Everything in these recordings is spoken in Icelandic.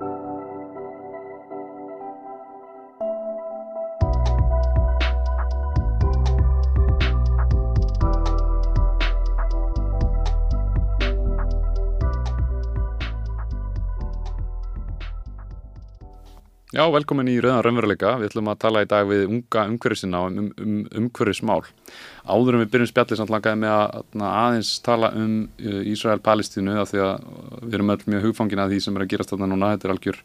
thank you Já, velkomin í Rauðan Raunveruleika. Við ætlum að tala í dag við unga umhverfisina um, um, um umhverfismál. Áður en við byrjum spjallið samt langaði með að aðeins tala um uh, Ísrael-Palestínu af því að við erum öll mjög hugfangin að því sem er að gerast þarna núna. Þetta er algjör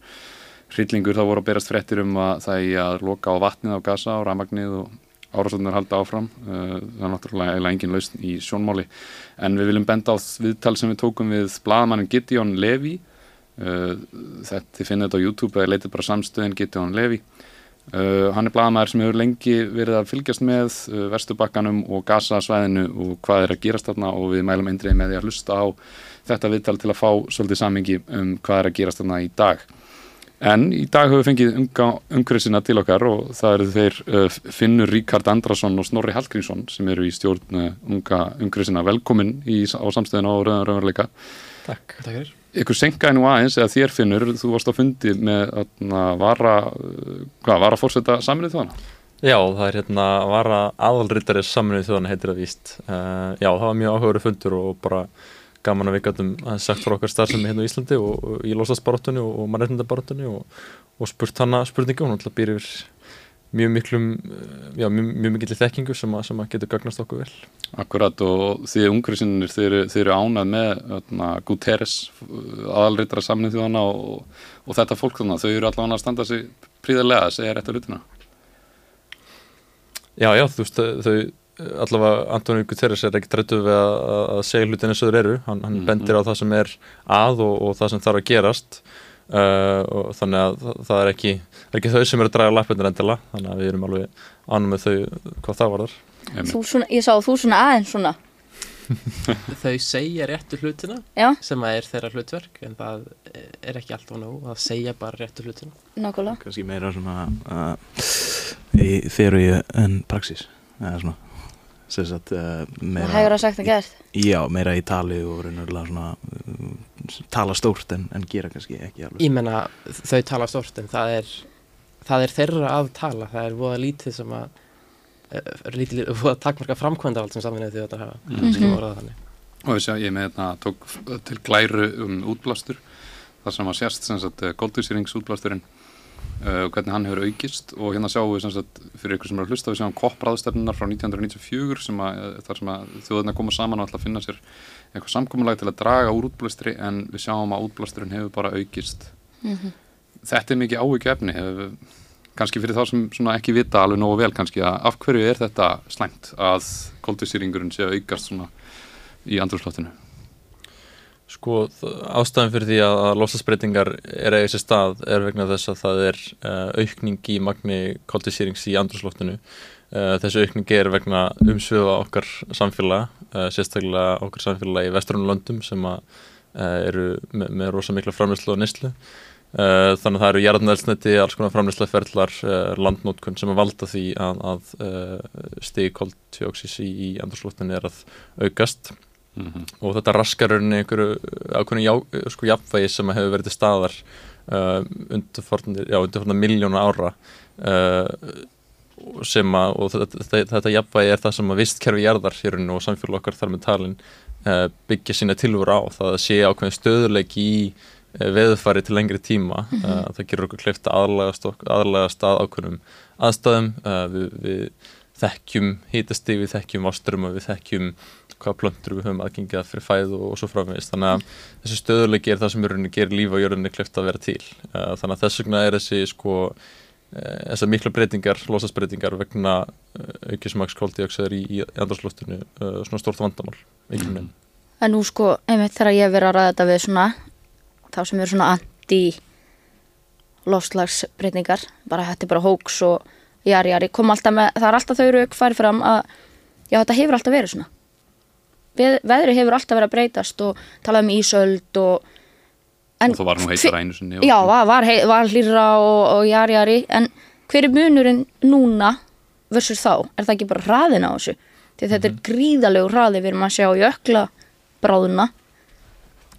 hryllingur. Það voru að berast frettir um að það er að loka á vatnið á gasa og ramagnið og árásöndar halda áfram. Uh, það er náttúrulega engin lausn í sjónmáli. En við viljum benda á viðtal sem við tókum við þetta, þið finnir þetta á YouTube eða leitið bara samstöðin getið hann Levi. Uh, hann er blagamæður sem hefur lengi verið að fylgjast með uh, Vesturbakkanum og Gaza-svæðinu og hvað er að gerast þarna og við mælum eindrið með því að hlusta á þetta viðtal til að fá svolítið samingi um hvað er að gerast þarna í dag. En í dag höfum við fengið umhverfisina til okkar og það eru þeir Finnur Ríkard Andrason og Snorri Hallgrímsson sem eru í stjórn unga umhverfisina. Velkomin í, á samstöðinu á Rauðan Rauðanleika Takk, takk fyrir ykkur senkaði nú aðeins eða þér finnur, þú varst á fundi með að vara, hvað, vara fórseta saminuð þjóðana? Já, það er hérna vara aðalrittari saminuð þjóðana heitir það víst. Uh, já, það var mjög áhugaður fundur og bara gaman að við gætum að sagt frá okkar starfsemi hérna í Íslandi og, og í losasbaróttunni og, og mannreitndabaróttunni og, og spurt hana spurningu, hún ætla að býra yfir mjög miklum, já, mjög, mjög mikillir þekkingu sem að, sem að getur gagnast okkur vel. Akkurat og því ungriðsinnir þeir, þeir eru ánað með öðna, Guterres, aðalritara samnið þjóðana og, og þetta fólk þannig þau eru allavega að standa sig príðarlega að segja rétt að lutina. Já, já, þú veist, þau allavega Antoni Guterres er ekki drættu við að, að segja hlutin eins og þau eru, hann, hann mm, bendir á það sem er að og, og það sem þarf að gerast Uh, og þannig að það, er ekki það er ekki þau sem eru að draga lappinir endila þannig að við erum alveg ánum með þau hvað það var þar Ég sá þú svona aðeins svona. Þau segja réttu hlutina Já. sem að er þeirra hlutverk en það er ekki alltaf nóg það segja bara réttu hlutina. Nákvæmlega. Kanski meira svona uh, í þeirri en praxis eða svona Sagt, uh, meira, það hefur að sagt að gert. Já, meira í tali og svona, uh, tala stórt en, en gera kannski ekki alveg. Ég menna þau tala stórt en það er það er þeirra að tala. Það er voða lítið sem að uh, lítið voða takkmarka framkvæmda allt sem samfinnið því að þetta hafa mm -hmm. og við sjá, ég með þetta tók til glæru um útblástur þar sem að sérst sem sagt góldvísýrings útblásturinn Uh, og hvernig hann hefur aukist. Og hérna sjáum við sagt, fyrir ykkur sem er að hlusta við sjáum koppræðstefnunar frá 1994 sem að, eh, þar sem að þjóðurna koma saman og ætla að finna sér eitthvað samkominlag til að draga úr útblæstri en við sjáum að útblæsturinn hefur bara aukist. Mm -hmm. þetta er mikið ávikið efni kannski fyrir þá sem ekki vita alveg nógu vel kannski að af hverju er þetta slæmt að koldvísýringurinn sé að aukast svona í andrúrslóttinu Sko ástæðan fyrir því að, losasbreytingar er eða þessi stað er vegna þess að það er uh, aukning í magni koldisýrings í andrúsloftinu. Uh, þessi aukning er vegna umsviða okkar samfélag, uh, sérstaklega okkar samfélag í vestrunulöndum sem að, eru með, með rosa mikla framleyslu og nýslu. Þannig að það eru jarðnælsneti, alls konar framleysleferðlar, landnótkun sem að valda því að, að stigi koldtjóksis í, í andrúsloftinu er að aukast. Mm -hmm. og þetta raskar rauninni einhverju ákveðinu sko jafnvægi sem hefur verið til staðar uh, undirforna miljónu ára uh, sem að þetta, þetta, þetta jafnvægi er það sem að vistkerfi jarðar hér og samfélag okkar þar með talin uh, byggja sína tilvur á það að sé ákveðin stöðuleik í uh, veðfari til lengri tíma mm -hmm. það gerur okkur kleift aðalega stað ákveðnum aðstæðum uh, við, við þekkjum hýtastig, við þekkjum áströma, við þekkjum hvaða plöntur við höfum aðgengið að fyrir fæð og, svo framvegist. Þannig að þessi stöðuleiki er það sem er gerir lífa og jörðinni kleft að vera til. Uh, þannig að þess vegna er þessi sko, uh, þessar mikla breytingar, losasbreytingar vegna uh, aukismaks koldioksæður í, í andarslóttinu svona stort vandamál. Mm. En nú sko, einmitt þegar ég verið að ræða þetta við svona, þá sem eru svona anti loslagsbreytingar, bara hætti bara hóks og jari jari, kom alltaf með, það er alltaf þau rauk farið fram að já þetta hefur alltaf verið svona Veð, veðri hefur alltaf verið að breytast og talað um ísöld og en, og það var nú heitar einu sinni já, var, var, var hlýra og, og jari jari en hver er munurinn núna versus þá, er það ekki bara hraðin á þessu því þetta mm -hmm. er mhm. gríðalegu hraði við erum að sjá jökla bráðuna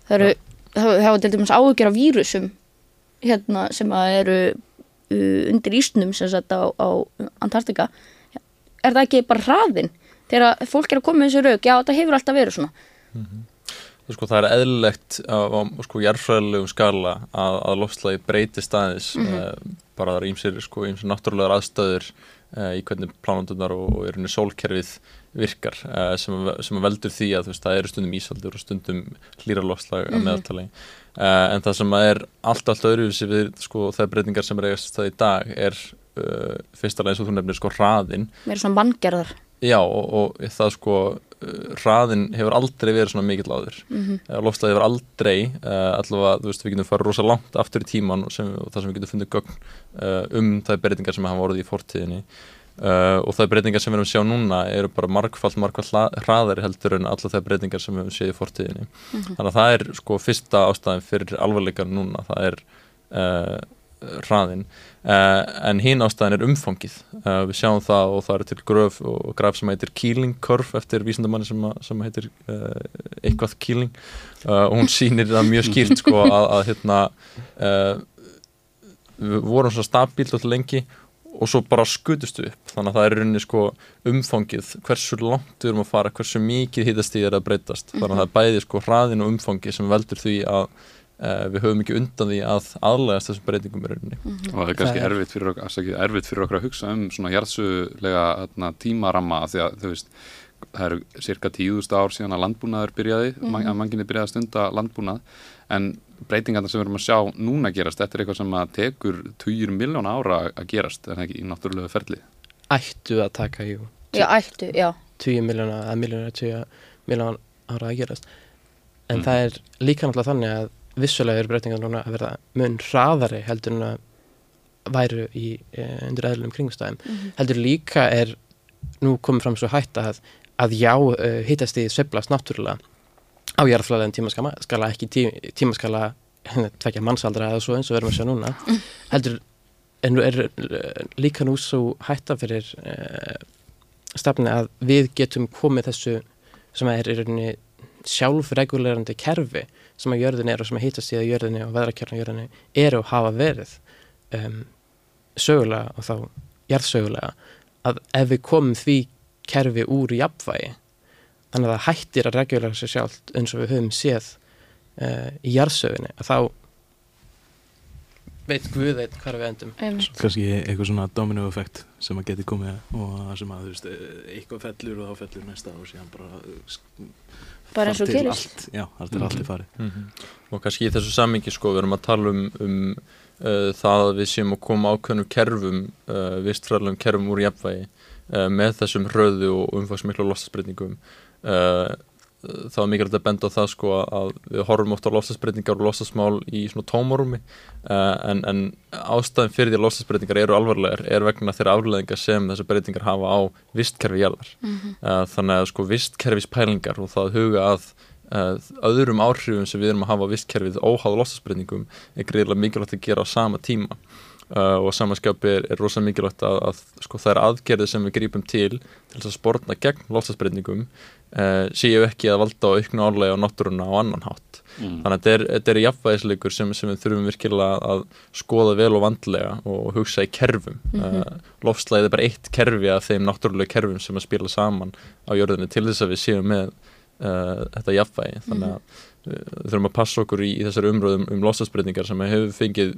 það eru, það hefur til dæmis áhugjör af vírusum hérna sem að eru undir ísnum sem sagt á, á Antartika er það ekki bara hraðin þegar fólk er að koma með þessu rauk, já það hefur alltaf verið svona. Sko, það er eðlilegt á, á sko, jarðfræðilegum skala að, að lofslagi breyti staðis mm Mhm. bara það er ímsir, sko, ímsir náttúrulegar aðstöður uh, í hvernig plánundunar og, og er henni sólkerfið virkar uh, sem, sem veldur því að veist, það eru stundum ísaldur og stundum hlýra lofslag að Mhm. meðaltali. Uh, en það sem er allt allt öðruvísi við sko, þær breytingar sem er eigast stað í dag er uh, fyrst alveg eins og þú nefnir sko hraðin meira svona manngerðar Já og, og það sko hraðin hefur aldrei verið svona mikill áður. Mm -hmm. lofstæði hefur aldrei allavega, þú veist, við getum farið rosa langt aftur í tíman og, sem, og það sem við getum fundið gögn um þær breytingar sem hafa orðið í fortíðinni uh, og þær breytingar sem við erum að sjá núna eru bara margfald hla- hraðari heldur en alla þær breytingar sem við höfum séð í fortíðinni. Þannig að það er sko fyrsta ástæðin fyrir alvarleikan núna, það er uh, hraðin uh, en hinn ástæðin er umfangið. Við sjáum það og það er til gröf og graf sem heitir Keeling Curve eftir vísindamanni sem, að- sem heitir eitthvað Keeling. Og hún sýnir það mjög skýrt sko að, að hérna við vorum svo stabílt alltaf lengi og svo bara skutust við upp. Þannig að það er í rauninni sko umfangið hversu langt við erum að fara, hversu mikið hittastíð er að breytast. Þannig að það er bæði sko hraðin og umfangið sem veldur því að uh, við höfum ekki undan því að aðlægast þessum breytingum í rauninni. Og það er kannski Það er- erfitt fyrir, okkur, afsakið, erfitt fyrir okkur að hugsa um svona jarðsögulega hérna, tímaramma af því að þú veist það eru cirka tíðust ár síðan að landbúnaður byrjaði, mm Mhm. að manginni byrjaði að stunda landbúnað. En breytingarna sem við erum að sjá núna gerast, þetta er eitthvað sem að tekur 20 miljóna ára að gerast en ekki í náttúrulega ferli? Ættu að taka jú. Já, ættu, já. 10 miljóna eða miljóna 10 miljóna ára að gerast. En Mhm. það er líka náttúrulega þannig að vissulega eru breytingar núna að verða mun hraðari heldur en að væru í e, undir eðlum kringstæðum heldur líka er nú komið fram svo hætt að, að já, uh, hittast í sveiflast náttúrulega á jarðflæðin tímaskala skala, ekki tí, tímaskala tvekja mannsaldra eða svo eins og við erum að sjá núna heldur en er eh, líka nú svo hætta fyrir uh, stafni að við getum komið þessu sem er í rauninni sjálfregulerandi kerfi sem að jörðin er og sem að hittast í að jörðinni og veðrakjörna jörðinni eru og hafa verið um, sögulega og þá jarðsögulega að ef við komum því kerfi úr jafnvægi þannig að það hættir að regulera sig sjálft eins og við höfum séð uh, í jarðsögunni. Að þá veit Guð eitt hvað við endum. Kannski eitthvað svona domino effekt sem að geti komið og sem að þú veist eitthvað fellur og þá fellur næsta og síðan bara uh, Bara eins og gerist. allt, já, þar til allt er farið og kannski í þessu sammingi sko við erum að tala um, um uh, það að við séum að koma ákveðnum kerfum uh, vistfræðlegum kerfum úr jafnvægi með þessum hröðu og umfangsmiklu lofstafsbreytingum uh, þá er mikilvægt að benda á það sko að við horfum oft á lofstafsbreytingar og lofstafsmál í svona tómarúmi uh, en, en ástæðin fyrir því að lofstafsbreytingar eru alvarlegar er vegna þeirra afleðingar sem þessar breytingar hafa á vistkerfi jarðar. Uh, þannig að sko vistkerfis pælingar og það huga að öðrum áhrifum sem við erum að hafa á vistkerfið óháð lofstafsbreytingum er greiðilega mikilvægt að gera á sama tíma uh, og samanskapi er, er rosa mikilvægt að, að sko, þær aðgerðir sem við grípum til til þess að sportna gegn lofstafsbreytingum uh, séu ekki að valda á auknu álega á náttúruna á annan hátt mm. þannig að þetta er, þetta er jafnvægisleikur sem, sem við þurfum virkilega að skoða vel og vandlega og hugsa í kerfum mm Mhm. lofslæðið er bara eitt kerfi af þeim náttúrulega kerfum sem að spila saman á jörðinni til þess að við séum með uh, þetta jafnvægi þannig að uh, við þurfum að passa okkur í, í þessari umröðum um lofstafsbreytingar sem hefur fengið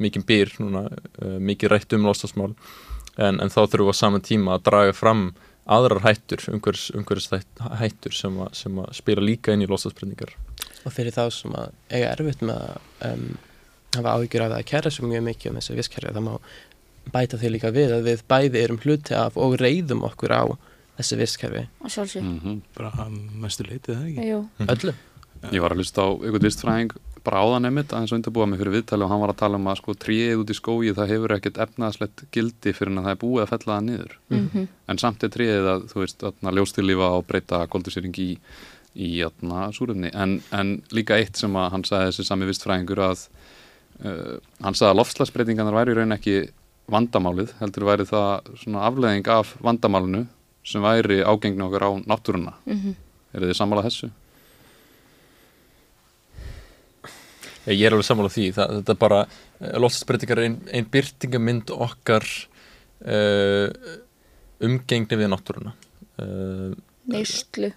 mikið býr núna, uh, mikið rætt um lofstafsmál en, en þá þurfum við á saman tíma að draga fram aðrar hættur, umhverjus, umhverjus hættur sem, að, sem að spila líka inn í lofstafsbreytingar og fyrir þá sem að eiga erfitt með að um, hafa áhyggjur af það að kæra svo mjög mikið um þessi visskerfi það má bæta því líka við að við bæði erum hluti af og reyðum okkur á þessi visskerfi að sjálfsög Mm bara mestu leitið það ekki? Jú, öllu. Ég var að hlusta á einhvern vistfræðing bara áðan einmitt aðeins að undirbúa mig fyrir viðtali og hann var að tala um að sko tríið út í skógi það hefur ekkert efnaðslegt gildi fyrir að það er búið að fella það niður mhm, en samt er tríið að þú veist að ljóstilífa og breyta koldusýring í í atna, súrefni en, en líka eitt sem að hann sagði þessi sami vistfræðingur að uh, hann sagði að loftslagsbreytingarnar væri í raun ekki vandamálið heldur væri það svona afleðing af vandamálinu sem væri ágengni okkar á náttúruna mhm. er þið sammálað þessu? Ég, er alveg sammála því, það, þetta er bara loftasbreytingar er ein, byrtingamind okkar uh, umgengni við náttúruna. Uh, neyslu.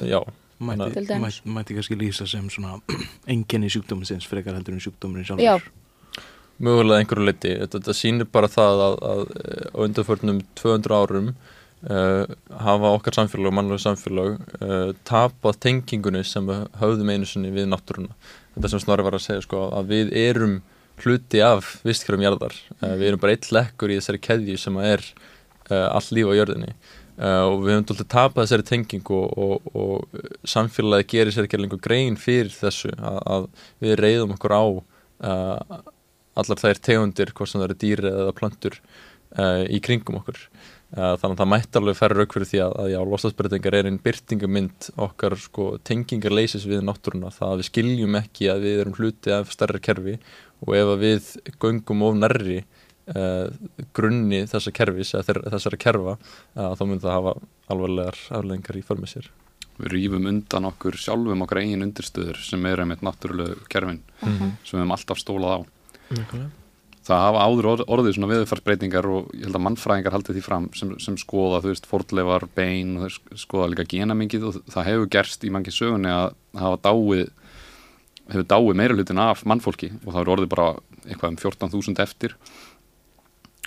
Já, Mætti, Til dæmis. mætti, mætti kannski lýsa sem svona enginni sjúkdóminsins frekar heldur en sjúkdómurinn sjálfur. Já. mögulega einhverju leiti þetta, þetta sýnir bara það að, að eh, á undanförnum 200 árum uh, hafa okkar samfélag og mannlega samfélag uh, tapað tengingunni sem við höfðum einu sinni við náttúruna. Þetta sem Snorri var að segja sko að við erum hluti af vistkjörum jarðar. Uh, við erum bara eitt lekkur í þessari keðju sem að er allt líf á jörðinni. Og við höfum dálítið tapað þessari tengingu og, og, og samfélagi gerir sér ekki lengur grein fyrir þessu að, að við reyðum okkur á allar þær tegundir, hvort sem það eru dýri eða plantur í kringum okkur þannig að það mætti alveg færa rauk fyrir því að, að já, losasbreytingar er einn byrtingamind okkar sko tengingarleysis við náttúruna, það að við skiljum ekki að við erum hluti af stærri kerfi og ef að við göngum of nærri uh, grunni þessa kerfis þessara kerfa uh, þá mun það hafa alvarlegar aflengar í för með sér Við rýfum undan okkur sjálfum okkar eigin undirstöður sem eru einmitt náttúrulegu kerfin Mhm. sem við hefum alltaf stólað á. Nákvæmlega. Það hafa áður orð- orðið svona viðfarsbreytingar og ég held að mannfræðingar haldið því fram sem, sem skoða, þú veist, fordleifar, bein og skoða líka genamingið og það hefur gerst í mangi sögunni að hafa dáið hefur dáið meira hlutin af mannfólki og það eru orðið bara eitthvað um 14.000 eftir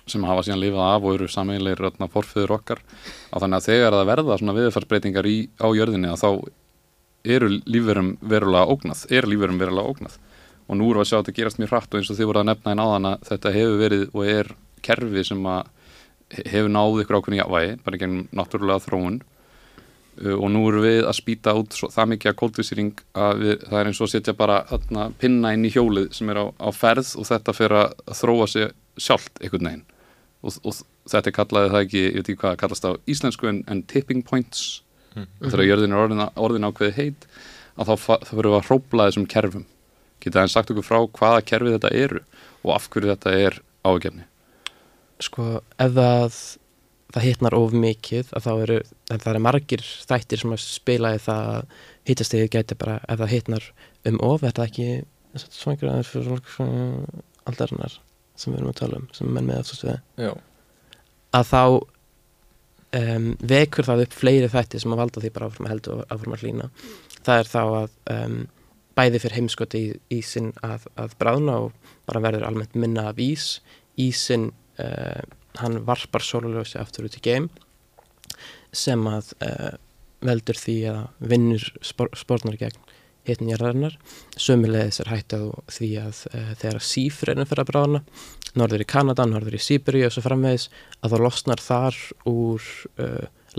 sem hafa síðan lifað af og eru sameiginleir forföður okkar. Að þannig að þegar það verða svona viðfarsbreytingar í, á jörðinni að þá eru lífverum verulega ógnað, er lífverum verulega ógnað og nú við að sjá að þetta gerast mjög hratt og eins og þið voru að nefna í náðan að þetta hefur verið og er kerfi sem að he- hefur náð ykkur ákveðni jávægi, bara gennum náttúrulega þróun. Uh, og nú erum við að spýta út svo, það mikið að kóldvísýring að við, það er eins og að setja bara þarna, pinna inn í hjólið sem er á, á ferð og þetta fer að þróa sig sjálft einhvern veginn. Og, og þetta kallaði það ekki, ég veit ekki hvað kallast á íslensku en, en tipping points. Þegar jörðin er orðin, orðin ákveði heit að þá, þá verðum við að hrópla þessum kerfum geta hann sagt okkur frá hvaða kerfi þetta eru og af hverju þetta er ágefni sko ef það það hitnar of mikið að þá eru, að það eru margir þættir sem að spila í það að hittastegi gæti bara, ef það hitnar um of, er það ekki svona einhverja fyrir svona aldarinnar sem við erum að tala um, sem menn með aftast við? Já, að þá um, vekur það upp fleiri þættir sem að valda því bara áfram að heldur og áfram að hlýna. Það er þá að um, bæði fyrir heimskoti í, ísinn að, að bráðna og bara verður almennt minna af ís. Ísinn uh, hann varpar sólarljósi aftur út í geim sem að uh, veldur því að vinnur spor, spórnar gegn hittin jarðarinnar. Sömulegis er hætt á því að uh, þegar sífreinum fyrir að bráðna norður í Kanada, norður í Sýberi og svo framvegis að þá losnar þar úr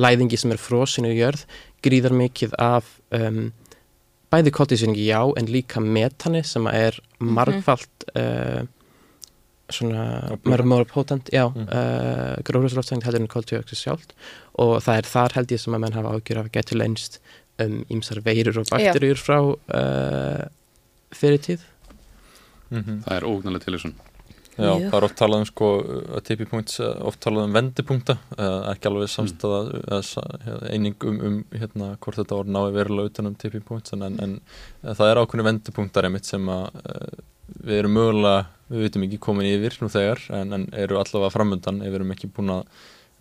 læðingi sem er frosinu í jörð gríðar mikið af um, bæði koltísynningi já en líka metani sem er margfalt uh, svona mörg mjög potent já, Mm. uh, gróðurslóftægnd heldur en koltíoxid sjálft. Og það er þar held ég sem að menn hafa ágjur af getur leinst um ímsar veirur og bakteríur frá uh, fyrir tíð mm það er ógnarlega til þessum Já, Mjög. það er oft talað um sko points, eh, oft talað um vendipunkta uh, ekki alveg samstæða uh, eining um, um hérna, hvort þetta voru náði verulega utan um points en, en, það er ákveðni vendipunktar einmitt sem að við erum mögulega, við veitum ekki komin yfir nú þegar en, en eru allavega framöndan ef við erum ekki búin að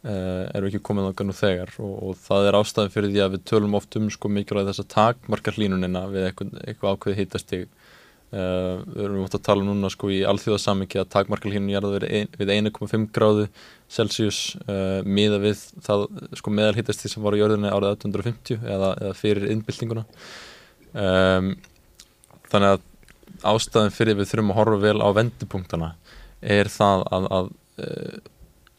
erum ekki komin þangað nú þegar og, og það er ástæði fyrir því að við tölum oft um sko mikilvæg þess að takmarka hlínunina við eitthvað, eitthvað ákveði hittastig Uh, við erum átt að tala núna sko í alþjóðasamiki að takmarkal hérna jarða ein, við 1,5 gráðu Celsius. Uh, miða við það sko meðal hittast því sem var á jörðinni árið 1850 eða, eða fyrir innbyltinguna um, þannig að ástæðin fyrir við þurfum að horfa vel á vendipunktana er það að, að uh,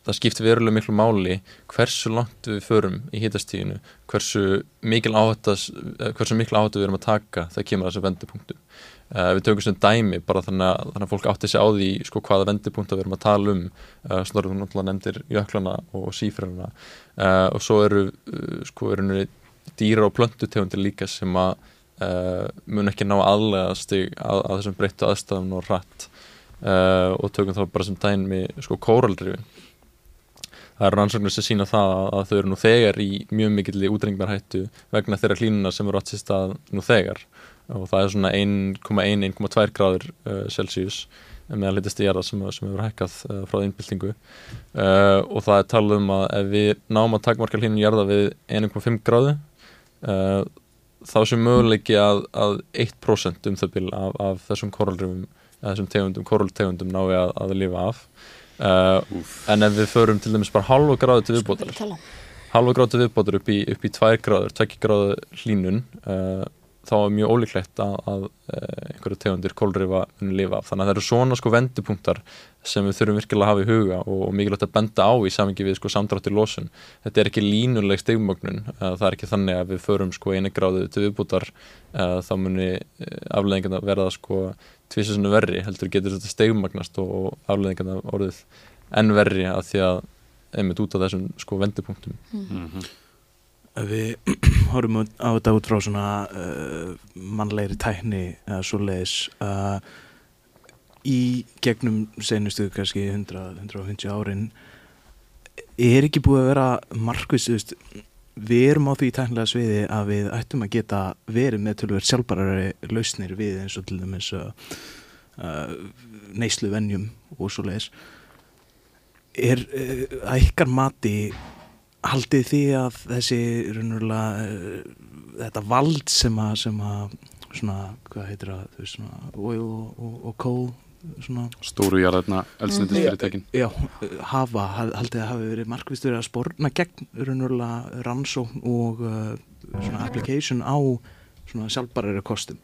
það skiptir verulega miklu máli hversu langt við förum í hittastíðinu hversu mikil áhættu við erum að taka það kemur að þessu vendipunktum Uh, við tökum sem dæmi bara þannig að, þannig að fólk átti sig á því sko, hvaða vendipunta við erum að tala um uh, snorður hún náttúrulega nefndir jöklana og sífrana uh, og svo eru sko nú dýra og plöntutegundir líka sem að mun ekki ná aðlegast að, að þessum breyttu aðstæðum og rætt og tökum þá bara sem dæmi sko kóraldrifin. Það eru rannsóknir sem sína það að, að þau eru nú þegar í mjög mikill útrengmarhættu vegna þeirra hlínuna sem eru átt stað nú þegar og það er svona 1,1-1,2 gráður uh, Celsius meðan litast í jarða sem, sem hefur hækkað uh, frá innbyltingu uh, og það er talað um að ef við náum að takmarka hlýnun jarða við 1,5 gráðu uh, þá sem möguleiki að, að 1% um það bil af, af þessum koralrifum þessum tegundum, koraltegundum nái að, að lifa af. Uh, en ef við förum til dæmis bara halva gráðu til viðbótar halva gráðu til viðbótar upp í, upp í 2 gráður, 2 gráðu hlínun uh, þá er mjög ólíklegt að, að uh, einhverju tegundir kólrifa muni lifa af. Þannig að það eru svona sko vendupunktar sem við þurfum virkilega að hafa í huga og, og mikilvægt að benda á í samingi við sko samdrátt í losun. Þetta er ekki línuleg stegmögnun, uh, það er ekki þannig að við förum sko einu gráðu til viðbútar uh, þá muni afleðingarna verða sko tvísesunu verri, heldur getur þetta stegmagnast og, og afleðingarna orðið enn verri að því að einmitt út af þessum sko vendupunktum. Mhm. Ef við horfum á þetta út frá svona uh, mannlegri tækni eða svo leiðis uh, í gegnum senustu kannski 100-150 árin er ekki búið að vera markvist, veist, við erum á því tæknilega sviði að við ættum að geta verið með tölver sjálfbarari lausnir við eins og til dæmis uh, uh, neyslu venjum og svo leiðis er uh, að ykkar mati haldið því að þessi raunverulega uh, þetta vald sem að, sem að svona, hvað heitir það, þú veist svona oil og, og, og coal svona, Stóru jarðarna eldsnendisfyrirtækin já, uh, hafa, hal- haldið að hafi verið markvist verið að sporna gegn raunverulega rannsókn og uh, svona application á svona sjálfbarari kostum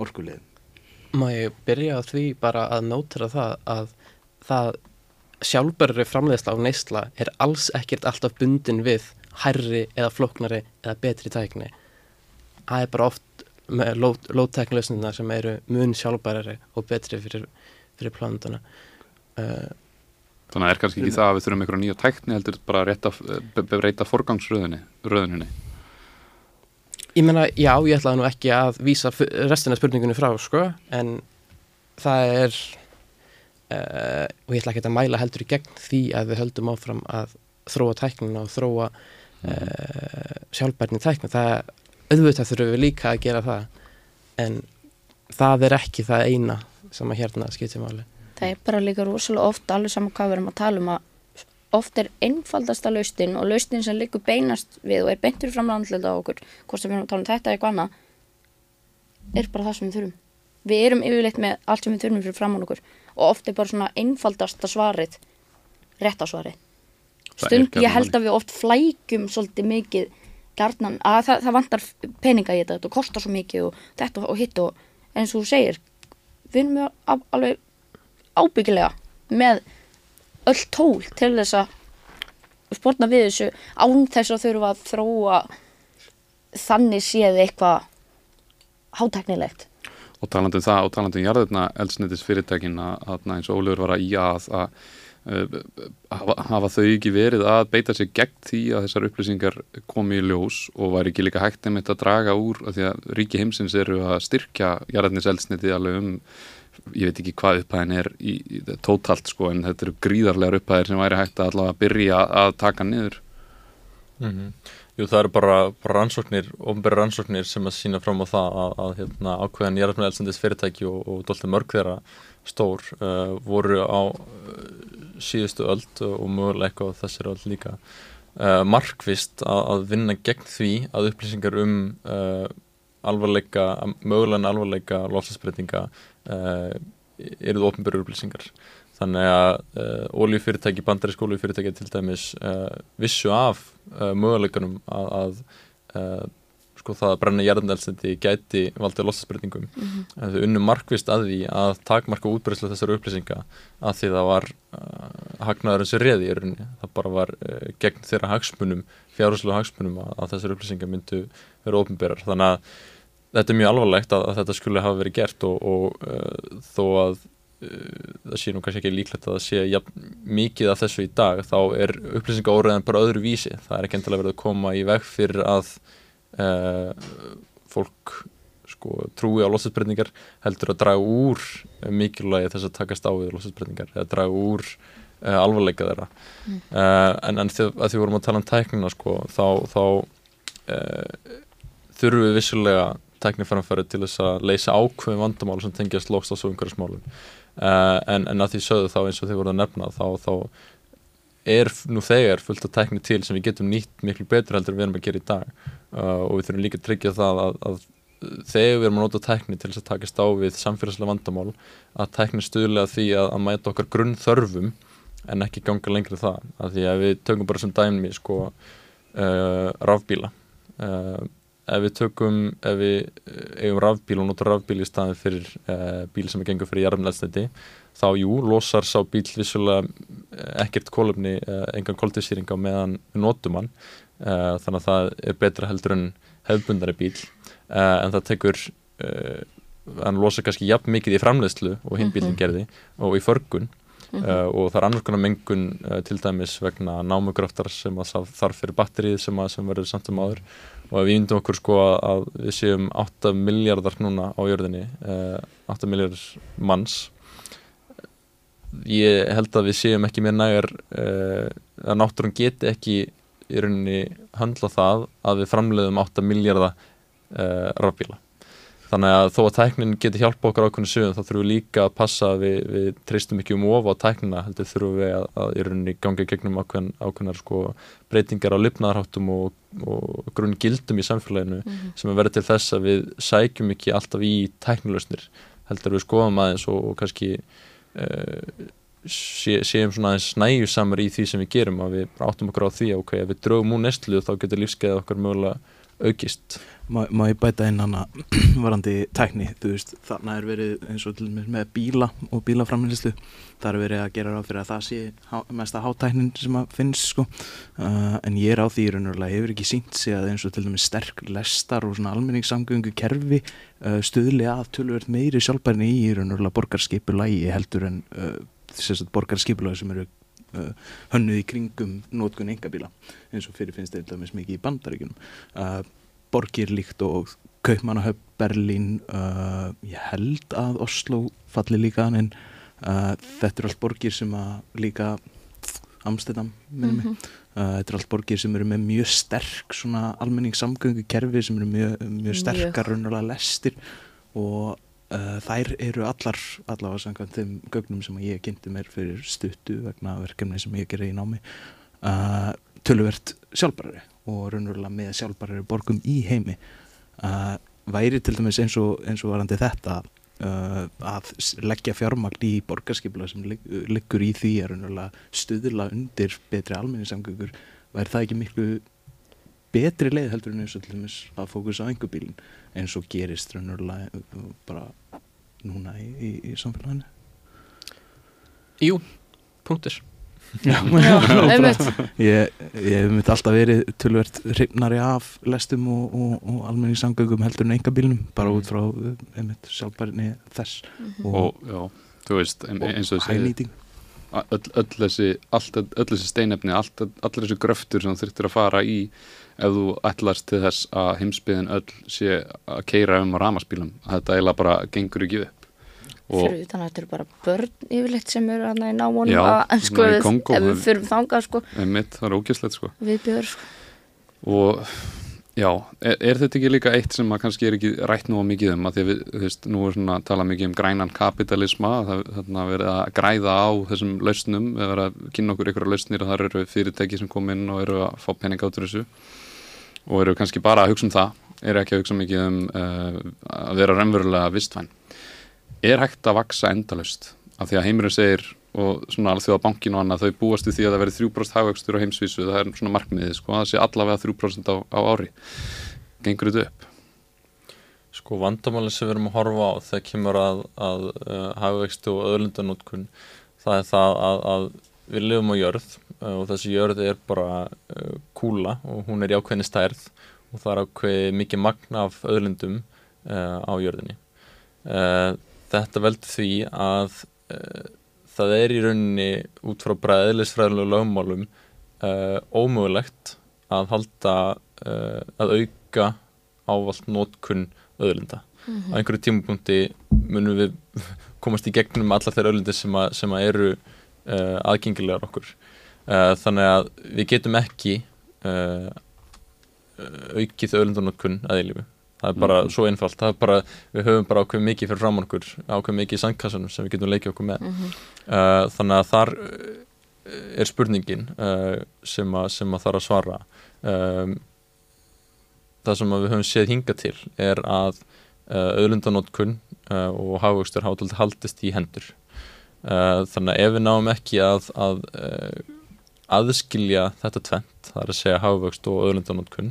orkulegin. Má ég byrja á því bara að nótera það að það sjálfbörri framleiðsla á neysla er alls ekkert alltaf bundin við hærri eða flóknari eða betri tækni. Það er bara oft með lótæknlausnina sem eru mun sjálfbærari og betri fyrir, fyrir plantuna. Uh, Þannig er kannski ekki það að við þurfum einhverja nýja tækni heldur bara að breyta forgangsröðinni röðuninni. Ég meina, já, ég ætlaði nú ekki að vísa restina spurningunni frá, sko, en það er, uh, og ég ætla ekki að mæla heldur í gegn því að við höldum áfram að þróa tæknina og þróa uh, sjálfbærni tækna. Það, auðvitað þurfum við líka að gera það, en það er ekki það eina sem að hérna skiptir máli. Það er bara líka rosalega oft alveg saman hvað við erum að tala um að oft er einfaldasta laustin og laustin sem liggur beinast við og er beintur fram landlega á okkur, hvort sem við erum að tala um þetta eða eitthvað annað, er bara það sem við þurfum. Við erum yfirleitt með allt sem við þurfum fyrir fram á okkur og oft er bara svona einfaldasta svarið rétt á svarið. Það er Stund, ég held að við oft flækjum svolítið mikið gjarnan, að það, það vantar peninga í þetta, þetta kostar svo mikið og þetta og hitt og eins og þú segir, við erum al- alveg ábyggilega með öll tól til þess að sportna við þessu án þess að þurfa að þróa þannig séð eitthvað hátæknilegt. Og talandi um það og talandi um jarðarna eldsnendisfyrirtækin að, eins og Ólfur var að í að, að uh, hafa, þau ekki verið að beita sig gegn því að þessar upplýsingar komi í ljós og var ekki líka hægt einmitt að draga úr að því að ríki heimsins eru að styrkja jarðarnis eldsneti alveg um ég veit ekki hvað upphæðin er í, í, tótalt sko en þetta eru gríðarlegar upphæðir sem væri hægt að allavega byrja að taka niður. Mm Jú, það eru bara, bara rannsóknir, ofnbæri rannsóknir sem að sína fram á það að, að hérna, ákveðan jarðarfnæði eldsendis fyrirtæki og, og dólti mörg þeirra stór uh, voru á uh, síðustu öld og mögulega eitthvað á þessari öld líka. Uh, markvist að, að vinna gegn því að upplýsingar um uh, alvarleika, mögulega alvarleika lofslagsbreytinga uh, eruð ofnbæri upplýsingar þannig að uh, oljufyrirtæki, bandarísk oljufyrirtæki til dæmis uh, vissu af uh, möguleikunum að, að sko það að brenna jarðanelsendi gæti valdið lostasbreytingum Mhm. en þau unnu markvist að því að takmarka útbreyðslu þessari upplýsinga að því það var hagnaðurinn sem reði í rauninni. Það bara var gegn þeirra hagsmunum fjárhúslega hagsmunum að, að þessari upplýsingar myndu vera ofnbærar þannig að þetta er mjög alvarlegt að, að þetta skulle hafa verið gert og, og þó að það sé nú kannski ekki líklegt að það sé jafn, mikið af þessu í dag þá er upplýsinga óræðan bara öðru vísi það er ekki endilega verið að koma í veg fyrir að uh, fólk sko, trúi á losasbreytingar heldur að draga úr mikilvægi þess að takast á við losasbreytingar eða draga úr uh, alvarleika þeirra. Mm. uh, en, en því, að því vorum að tala um tæknina sko, þá, þá uh, þurfum við vissulega tekniframfæri til þess að leysa ákveðin vandamál sem tengjast lókstás og umhverfismálum. uh, en, en að því sögðu þá eins og þið voruð að nefna þá, þá er nú þegar fullt af tekni til sem við getum nýtt miklu betur heldur en við erum að gera í dag. Uh, og við þurfum líka að tryggja það að, að þegar við erum að nota tekni til þess að takast á við samfélagslega vandamál að tekni stuðlega því að, að mæta okkar grunnþörfum en ekki ganga lengri það að því að við tökum bara sem dæmi sko uh, rafbíla. Uh, ef við tökum ef við eigum rafbíl og notum rafbíl í staðin fyrir uh, bíl sem er gengur fyrir jarfnæðsniti þá jú, losar sá bíl vissulega ekkert kólumni uh, engan kóltisýring á meðan við notum hann. Uh, þannig að það er betra heldur en hefðbundari bíl en það tekur hann losar kannski jafn mikið í framleiðslu og hinn bílinn gerði og í förgun. Uh, og það er annars konar mengun uh, til dæmis vegna námugraftar sem þarf fyrir batterið sem, sem verður samt um áður og við vindum okkur sko að við séum 8 miljardar núna á jörðinni uh, 8 miljardar manns ég held að við séum ekki með nægar að náttúrun geti ekki í rauninni handla það að við framleiðum 8 miljardar rafbíla þannig að þó að tæknin geti hjálpa okkar ákveðinu sögum þá þurfum við líka að passa að við, við treystum ekki um ofa á tæknina heldur þurfum við að, að í rauninni ganga gegnum ákveðin, ákveðinar sko breytingar á lifnaðarháttum og, og grunn gildum í samfélaginu mm -hmm. sem er verið til þess að við sækjum ekki alltaf í tæknilösnir heldur við skoðum aðeins og, og kannski uh, sé, séum svona aðeins snæjusamur í því sem við gerum að við áttum okkur á því að okay, ef við draugum úr nestlu þá getur lífskeið aukist. Má, má ég bæta inn hana varandi tækni, þú veist, þarna er verið eins og til og með bíla og bílaframlýslu, það er verið að gera ráð fyrir að það sé mest að hátæknin sem að finnst sko, uh, en ég er á því raunverulega, hefur ekki sínt sig að eins og til og með sterk lestar og svona almenningssamgöngu kerfi uh, stuðli að tölverð meiri sjálfbærni í raunverulega borgarskipulægi heldur en uh, borgarskipulægi sem eru hönnuð í kringum nótkun engabíla eins og fyrir finnst þetta mikið í bandaríkunum uh, borgir líkt og Kaupmannahöf, Berlín uh, ég held að Oslo falli líka en þetta er allt borgir sem að líka Amsterdam minnum mig. Mm -hmm. uh, þetta er allt borgir sem eru með mjög sterk svona almenningssamgöngu kerfi sem eru mjög, mjög sterkar raunulega lestir og þær eru allar allavega samkvæmt þeim gögnum sem ég kynnti mér fyrir stuttu vegna verkefni sem ég gerir í námi uh, töluvert sjálfbærari og raunverulega með sjálfbærari borgum í heimi. Uh, væri til dæmis eins og, eins og varandi þetta uh, að leggja fjármagn í borgarskipla sem liggur í því að raunverulega stuðla undir betri almenningssamgöngur væri það ekki miklu betri leið heldur en eins og til dæmis að fókusa á engubílin eins og gerist raunverulega uh, bara núna í, í, í samfélaginu. Jú, punktur. Já, ég, ég hef myndi alltaf verið tölvert hrifnari af lestum og, og, og almenningssangöngum heldur en engabílnum bara út frá einmitt sjálfbærinni þess. Mhm. og, og já, þú veist eins og hænýting öll, öll þessi, allt, öll þessi steinefni allir þessi gröftur sem þurftir að fara í ef þú ætlast til þess að heimsbyðin öll sé að keira um á ramaspílum þetta eiginlega bara gengur ekki upp. Og fyrir utan að þetta eru bara börn yfirleitt sem eru hann í námónum að sko, við- Kongó, ef við fyrir þangað sko, einmitt, það er ógæslegt sko. Við bjöður sko. og já, er, er þetta ekki líka eitt sem að kannski er ekki rætt nú á mikið um? Að því að við, þú veist, nú er svona að tala mikið um grænan kapitalisma, er þarna verið að græða á þessum lausnum við verið að kynna okkur ykkur lausnir og það eru fyrirtæki sem kom inn og eru að fá pening þessu og eru kannski bara að hugsa um það eru ekki að hugsa mikið um uh, að vera raunverulega vistvæn. Er hægt að vaksa endalaust? Af því að heimurinn segir og svona alþjóða bankin og annað þau búast við því að það verið 3% hagvöxtur á heimsvísu það er svona markmiðið sko, það sé allavega 3% á, á ári. Gengur þetta upp? Sko vandamáli sem við erum að horfa á þegar kemur að, að uh, hagvextu og öðlundanótkun það er það að, að við lifum á jörð og þessi jörð er bara uh, kúla og hún er í ákveðni stærð og það er ákveði mikið magna af öðlundum uh, á jörðinni. Þetta veldur því að það er í rauninni út frá bara eðlisfræðilegu lögmálum ómögulegt að halda að auka ávallt nótkun öðlunda. Á einhverju tímapunkti munum við komast í gegnum allar þeirra öðlundir sem, að, sem að eru aðgengilegar okkur. Uh, þannig að við getum ekki uh, aukið öðlundanótkun að eilífu. það er bara Mhm. svo einfalt, það er bara við höfum bara ákveð mikið fyrir fram okkur ákveð mikið í sandkassanum sem við getum leikið okkur með. Uh, þannig að þar er spurningin sem, að, sem að þarf að svara. Um, það sem við höfum séð hinga til er að auðlundanótkun uh, og hafvöxtur haldist í hendur. Þannig að ef við náum ekki að, að aðskilja þetta tvent, það er að segja hafvöxt og auðlundanótkun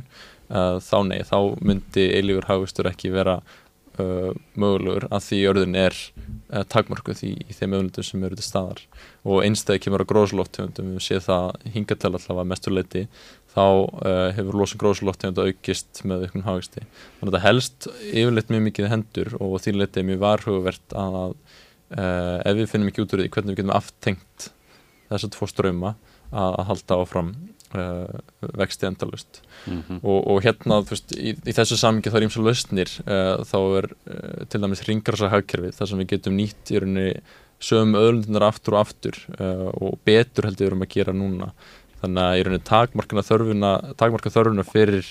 uh, þá nei, þá myndi eilífur hafvöxtur ekki vera uh, mögulegur að því jörðin er uh, takmarkuð í, í þeim auðlundum sem eru til staðar. Og einstæði kemur að gróðslóttegundum við séð það hinga til allavega mestur leiti þá hefur losun gróðslóttegunda aukist með auknum hagvexti. Þannig að það helst yfirleitt mjög mikið hendur og því leiti er mjög varhugavert að ef við finnum ekki út úr því hvernig við getum aftengt þess að tvo ströma að, halda áfram uh, vexti endalust Mhm. og, og hérna þú veist, í, í þessu samingi þá er ímsa lausnir uh, þá er uh, til dæmis ringrasa hagkerfi þar sem við getum nýtt í rauninni sögum öðlundunar aftur og aftur uh, og betur heldur við erum að gera núna þannig að í rauninni takmarkana þörfuna takmarka þörfuna fyrir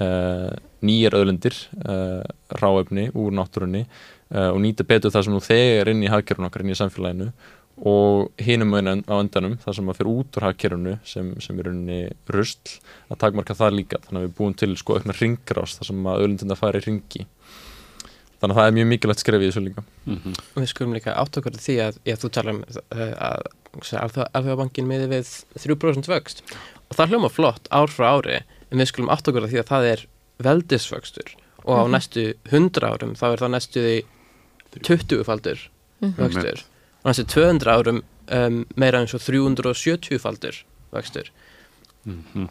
uh, nýjar öðlundir uh, ráefni úr náttúrunni og nýta betur það sem nú þegar inn í hagkerfinu okkar inn í samfélaginu og hinum á endanum það sem að fyrir út úr hagkerfinu sem, sem er rauninni rusl að takmarka það líka. Þannig að við búum til sko aukna ringrás þar sem að öðlundina fari í ringi þannig að það er mjög mikilvægt skref í þessu líka. Mhm. Og við skulum líka átt okkur á því að, já, þú tala um uh, að alþjóðabankin miði við 3% vöxt. Og það hljóma flott ár frá ári en við skulum átt okkur á því að það er veldisvöxtur. Og á Mhm. næstu 100 árum þá er það næstu því 20 faldur vöxtur og næstu 200 árum um, meira eins og 370 faldur vöxtur. Mhm.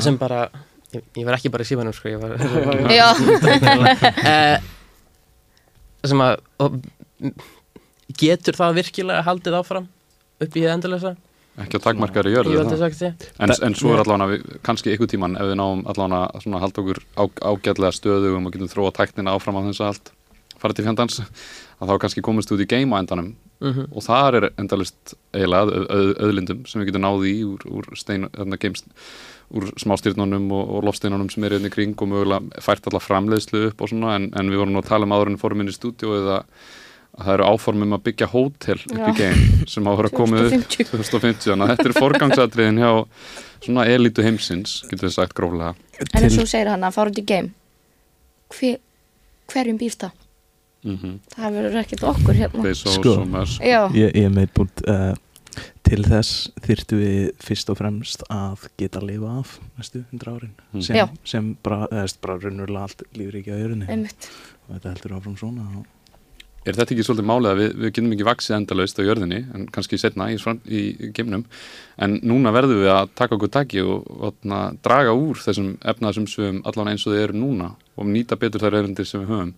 sem bara ég, ég var ekki bara í símanum sko ég var Já, Eh, sem að og, getur það virkilega haldið áfram upp í endalösa ekki að takmarkaður í ég jörðu það. en, en svo er allavega við, kannski ykkur tíman ef við náum allavega að halda okkur á, ágætlega stöðugum og getum þróa tæknina áfram á þess að allt fara til fjandans að þá kannski komist út í game á endanum mm og þar er endalist eiginlega öð, öð, öðlindum sem við getum náði í úr, úr, stein, þarna games, úr smástyrnunum og, og lofsteinunum sem er hérna í kring og mögulega fært alla framleiðslu upp og svona en, en við vorum nú að tala um áður en fórum inn í stúdíu eða að það eru áformum að byggja hótel upp í game sem á að vera koma upp 2050. 2050 þannig að þetta er forgangsatriðin hjá svona elitu heimsins getur við sagt gróflega en eins og þú segir hann að fara út í game Hver, hverjum býr það? Mm -hmm. Það verður ekkert okkur hérna Sko. Ég, ég meit búin uh, til þess þyrftu við fyrst og fremst að geta að lifa af næstu hundra árin Mm. sem, sem bara, eða bara raunverulega allt lífríkja á jörunni einmitt og þetta heldur áfram svona og Er þetta ekki svolítið málið að við, við getum ekki vaksið endalaust á jörðinni, en kannski setna í, í, geimnum, en núna verðum við að taka okkur taki og, og na, draga úr þessum efnaðsumsvöfum allan eins og þau eru núna og nýta betur þær öðrundir sem við höfum.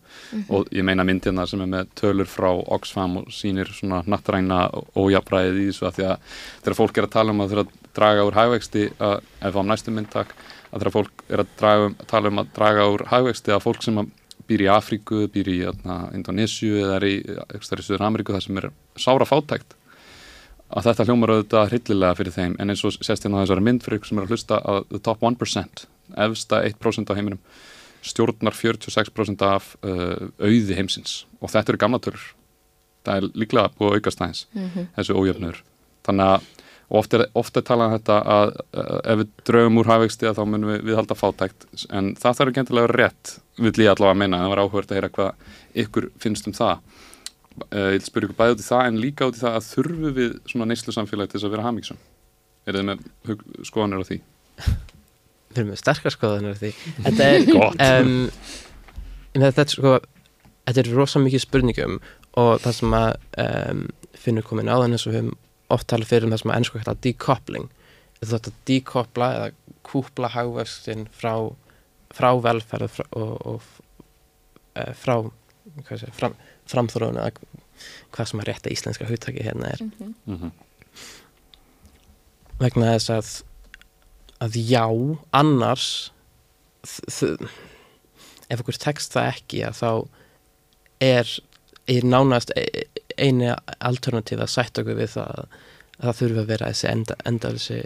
Og ég meina myndina sem er með tölur frá Oxfam og sýnir svona nattræna ójafræðið í þessu að því að þegar fólk er að tala um að að draga úr hægvexti, að, ef á næstum myndtak að þegar fólk er að draga, um- tala um að draga úr hægvexti að fólk sem að býr í Afríku, býr í atna, Indonésiu eða er í, í Suður Ameríku þar sem er sára fátækt að þetta hljómar auðvitað hryllilega fyrir þeim. En eins og sést hérna á þessari mynd fyrir ykkur sem er að hlusta að the top 1% efsta 1% á heiminum stjórnar 46% af uh, auði heimsins. Og þetta eru gamla tölur. Það er líklega búið að aukast aðeins. Mhm. þessu ójöfnur þannig að og oft er, oft er talað um þetta að uh, ef við draugum úr hafvegsti þá munum við, við halda fátækt en það þarf ekki endilega að vera rétt vill ég allavega að meina, það var áhugverð að heyra hvað ykkur finnst um það. Uh, ég vil spyrja ykkur bæði út í það en líka út í það að þurfu við svona neyslu samfélagi til þess að vera hamingsum er þið með skoðanir á því? við erum með sterkar skoðanir á því. Þetta er um, en þetta er sko þetta er rosa mikið spurningum og það sem að um, finnur komin á þannig sem við höfum oft talað fyrir um það sem að ennsku hægt decoupling þú þátt að decoupla eða kúpla hagvextin frá, frá velferð frá, og, og uh, frá hvað sé, fram, framþróun eða hvað sem að rétta íslenska hugtaki hérna er Mhm. Mm -hmm. vegna þess að að já, annars ef okkur tekst það ekki að þá er, er nánast e- eini alternativ að sætt okkur við það að það þurfi að vera þessi enda, enda þessi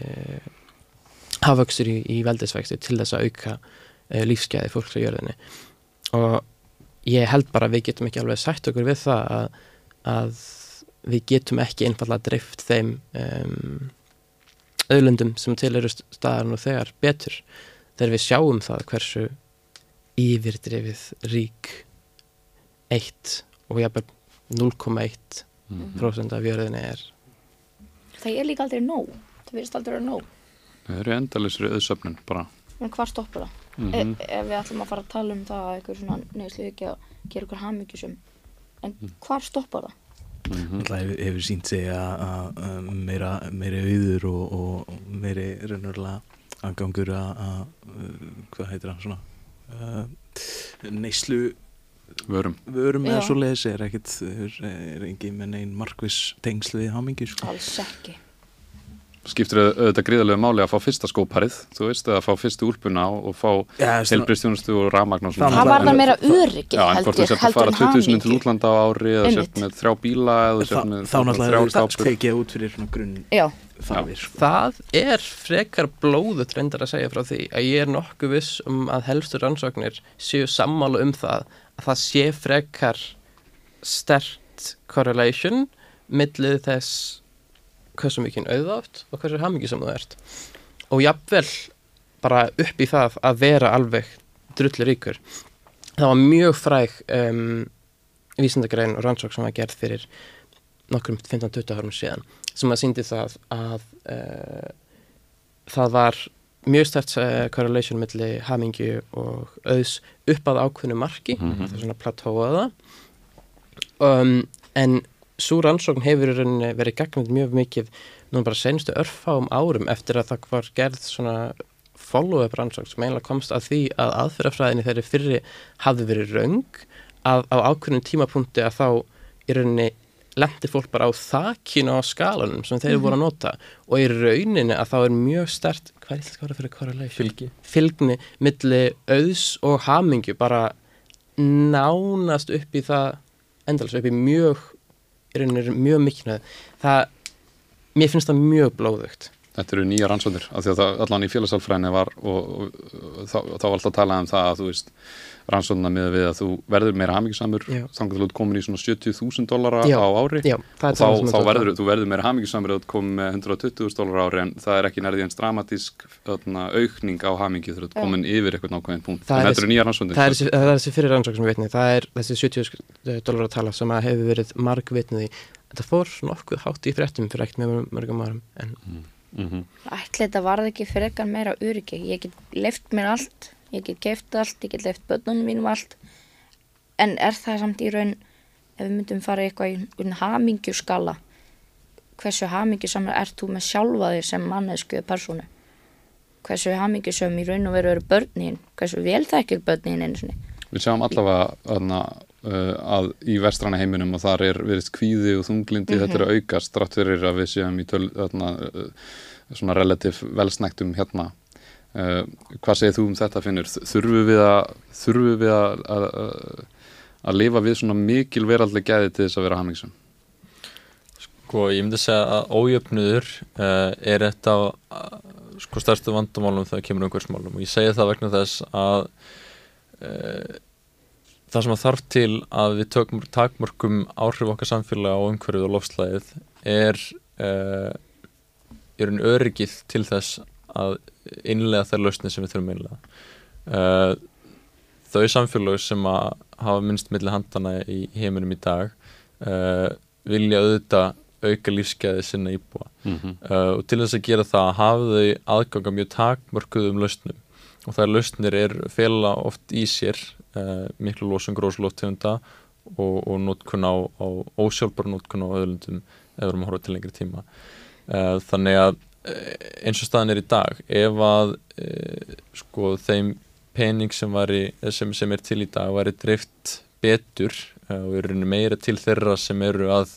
hafvöxtur í, í veldisvexti til þess að auka uh, lífsgæði fólks á jörðinni. Og ég held bara að við getum ekki alveg sætt okkur við það að, að við getum ekki einfallega dreift þeim um, auðlundum sem til eru staðar og þegar betur þegar við sjáum það hversu yfirdrifið rík 1 og jafnvel 0,1% Mhm. af jörðinni er það er líka aldrei nóg það verðist aldrei vera nóg Það eru endalisri auðsöfnun bara en hvað stoppar það? mm e ef við ætlum að fara að tala um það að eitthvað svona neðslu ekki að gera ykkur hamingjusum en hvar stoppar það? -hmm. Það hefur, hefur sínt sig að að, að meira, meiri auður og, og meiri raunverulega angangur að, að uh, hvað heitir það svona uh, neyslu Vörum vörum eða svo leiðis er ekkit er, er engin með neinn markviss tengsl við hamingi sko. alls ekki skiptir auð- auðvitað gríðarlega máli að fá fyrsta skóparið þú veist, að fá fyrstu úlpuna og, fá helbriðstjónustu og rafmagn og Það svona. það var það En- meira öryggi Já, en þú ég sért að heldur fara en 20.000 til útlanda á ári eða sért með þrjá bíla eða með þá náttúrulega er skápur. tekið út fyrir svona grunn sko. Það er frekar blóðut reyndar að segja frá því að ég er nokkuð viss um að helstu rannsóknir séu sammála um það að það sé frekar stert correlation millið þess hversu mikið auðátt og hversu hamingi sem þú ert. Og jafnvel bara upp í það að vera alveg drullu ríkur það var mjög fræg um, vísindagrein og rannsók sem var gerð fyrir nokkrum 15-20 árum síðan sem að síndi það að uh, það var mjög stert uh, correlation milli hamingju og auðs upp að ákveðnu marki Mhm. það er svona platóaða um, en svo rannsókn hefur verið gagnið mjög mikið nú bara senstu örfáum árum eftir að það var gerð svona follow-up rannsókn sem eiginlega komst að því að aðferðafræðinni þeirri fyrri hafði verið raung að á ákveðnum tímapunkti að þá í rauninni lendi fólk bara á þakinu á skalanum sem þeir voru að nota. Og í rauninni að þá er mjög stert hvað er þetta að fyrir correlation? fylgi. Fylgni milli auðs og hamingju bara nánast upp í það endals upp í mjög í rauninni mjög mikilvæg það, mér finnst það mjög blóðugt Þetta eru nýja rannsóndir, af því að það allan í félagsálfræðinni var og, og, og þá, þá var alltaf að tala um það að þú veist rannsóndirna með við að þú verður meira hamingisamur þannig að þú ert komin í svona 70.000 dólara Já. á ári. Já, það og þá, sem þá verður, þú verður meira hamingisamur eða þú ert komin með 120.000 dólara á ári en það er ekki nærði eins dramatísk öðna, aukning á hamingi þegar þú komin yfir eitthvað nákvæðin punkt. Það er eru nýja rannsóndir það er þessi, það er þessi fyrir rannsók sem við vitni. Það er þessi 70 dólar að tala sem að hefur verið marg vitnið í. Þetta fór nokkuð hátt í fréttum fyrir ekkert með mörgum árum en mm ætli þetta varð ekki frekar meira öryggi. Ég get leift mér allt ég get keift allt, ég get leift börnunum mínum allt. En er það samt í raun ef við myndum fara eitthvað í einhvern hamingjuskala hversu hamingjusamur ert þú með sjálfa þig sem mannesku eða persónu? Hversu hamingjusum í raun og veru eru börnin? Hversu vel þekkir börnin einu sinni? Við sjáum allavega að í vestrana heiminum og þar er verið kvíði og þunglindi þetta er að aukast strátt fyrir að við séum í töl, öðna, uh, svona relativ velsnæktum hérna. Uh, hvað segir þú um þetta finnur? Þurfum við að þurfum við að, að, að, að lifa við svona mikil veraldleg gæði til þess að vera hamingsum Sko, ég myndi segja að ójöfnuður uh, er eitt af uh, sko, stærstu vandamálum þegar kemur umhverfsmálum og ég segja það vegna þess að uh, það sem að þarf til að við tökum, takmörkum áhrif okkar samfélag á umhverfið og lofslæðið er uh, er einn öryggið til þess að innlega þær lausnir sem við þurfum innlega uh, þau samfélag sem að hafa minnst milli handana í heiminum í dag uh, vilja auðvitað auka lífsgæði sinna íbúa. Mm -hmm. og til þess að gera það hafa þau aðganga mjög takmörkuðum lausnum. Og þær lausnir er fela oft í sér miklu losun gróslóttegunda og, og nótkun á, á ósjálfbara nótkun á öðlundum ef við erum að horfa til lengri tíma. Uh, þannig að uh, eins og staðan er í dag ef að sko þeim pening sem, væri, sem, sem er til í dag væri dreift betur og er meira til þeirra sem eru að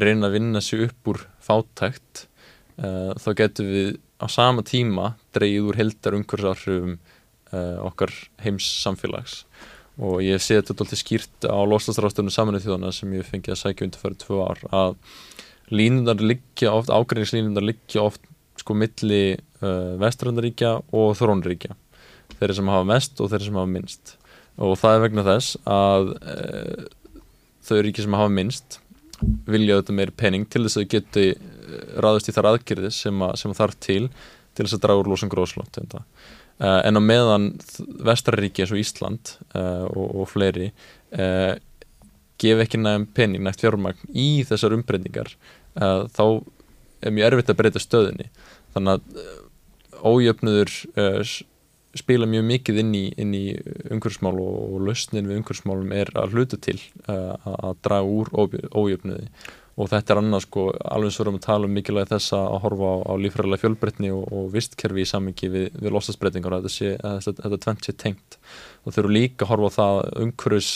reyna að vinna sig upp úr fátækt þá getum við á sama tíma dreigð úr heldar umhverfsáhrifum uh, okkar heims samfélags og ég sé þetta alltaf skýrt á loslastarástöfnu saminuð þjóðana sem ég fengi að sækja undir fyrir tvö ár að línundar liggja oft, ágreiningslínundar liggja oft sko milli uh, vestrandaríkja og þrónríkja þeirri sem hafa mest og þeirri sem hafa minnst. Og það er vegna þess að e, þau ríki sem hafa minnst vilja auðvitað meiri pening til þess að þau geti eh, ráðist í þar aðgerði sem, að, sem þarf til til þess að draga úr lósun gróðslótt uh, en á meðan eins og Ísland uh, og, og fleiri uh, gef ekki nægum pening, nægt fjármagn í þessar umbreyningar þá er mjög erfitt að breyta stöðinni þannig að ójöfnuður spila mjög mikið inn í, inn í umhverfsmál og, og lausnin við umhverfsmálum er að hluta til að draga úr ójöfnuði og þetta er annars sko alveg svo erum við að tala um mikilvæg þess að horfa á, á lífræðilega fjölbreytni og, og vistkerfi í samingi við, við losasbreytingar að þetta, tvent sé tengt. Og þau eru líka að horfa á það að umhverfs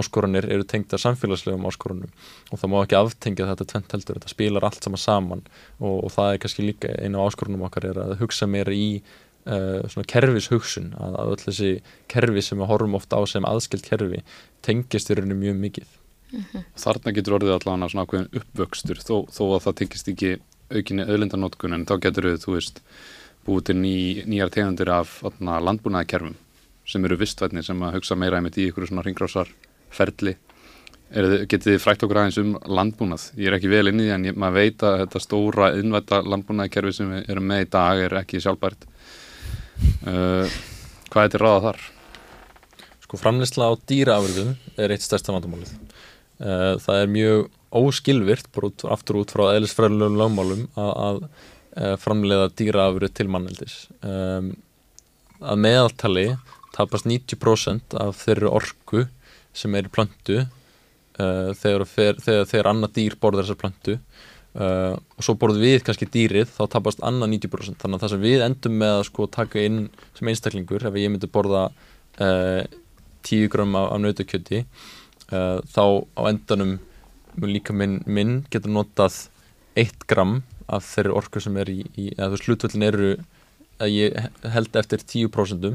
áskoranir eru tengt að samfélagslegum áskorunum. Og það má ekki aftengja þetta tvent heldur, þetta spilar allt saman saman. Og, og það er kannski líka einu áskorunum okkar er að hugsa meira í uh, svona kerfishugsun að, að öll þessi kerfi sem við horfum ofta á sem aðskilt kerfi tengist í rauninu mjög mikið mm -hmm. Þarna getur orðið allavega svona ákveðin uppvöxtur þó, þó að það tengist ekki aukinni öðlindanótkun en þá getur við, þú veist búið til ný, nýjar tegundir af landbúnaðakerfum sem eru vistvætni sem að hugsa meira einmitt í ykkur svona ringrásarferli getið þið frækt okkur aðeins um landbúnað ég er ekki vel inn í því en ég, maður veit að þetta stóra innvætta landbúnaðakerfi sem við erum með í dag er ekki sjálfbært uh, hvað er til ráða þar? Sko framleysla á dýraafurðum er eitt stærsta vandamálið það er mjög óskilvirt út, aftur út frá eðlisfræðilegum lögmálum að, að uh, framleiða dýraafurðu til manneldis. Um, að meðaltali tapast 90% af þeirri orku sem er í plantu uh, þegar, þegar, þegar, þegar annað dýr borðar þessar plantu Uh, og svo borðum við kannski dýrið þá tapast annað 90% þannig að það sem við endum með að sko taka inn sem einstaklingur ef ég myndi borða uh, 10 gram af, af nautakjöti uh, þá á endanum mun líka minn, minn getur notað 1 gram af þeirri orku sem er í, í eða þú veist hlutvöldin eru að ég held eftir 10%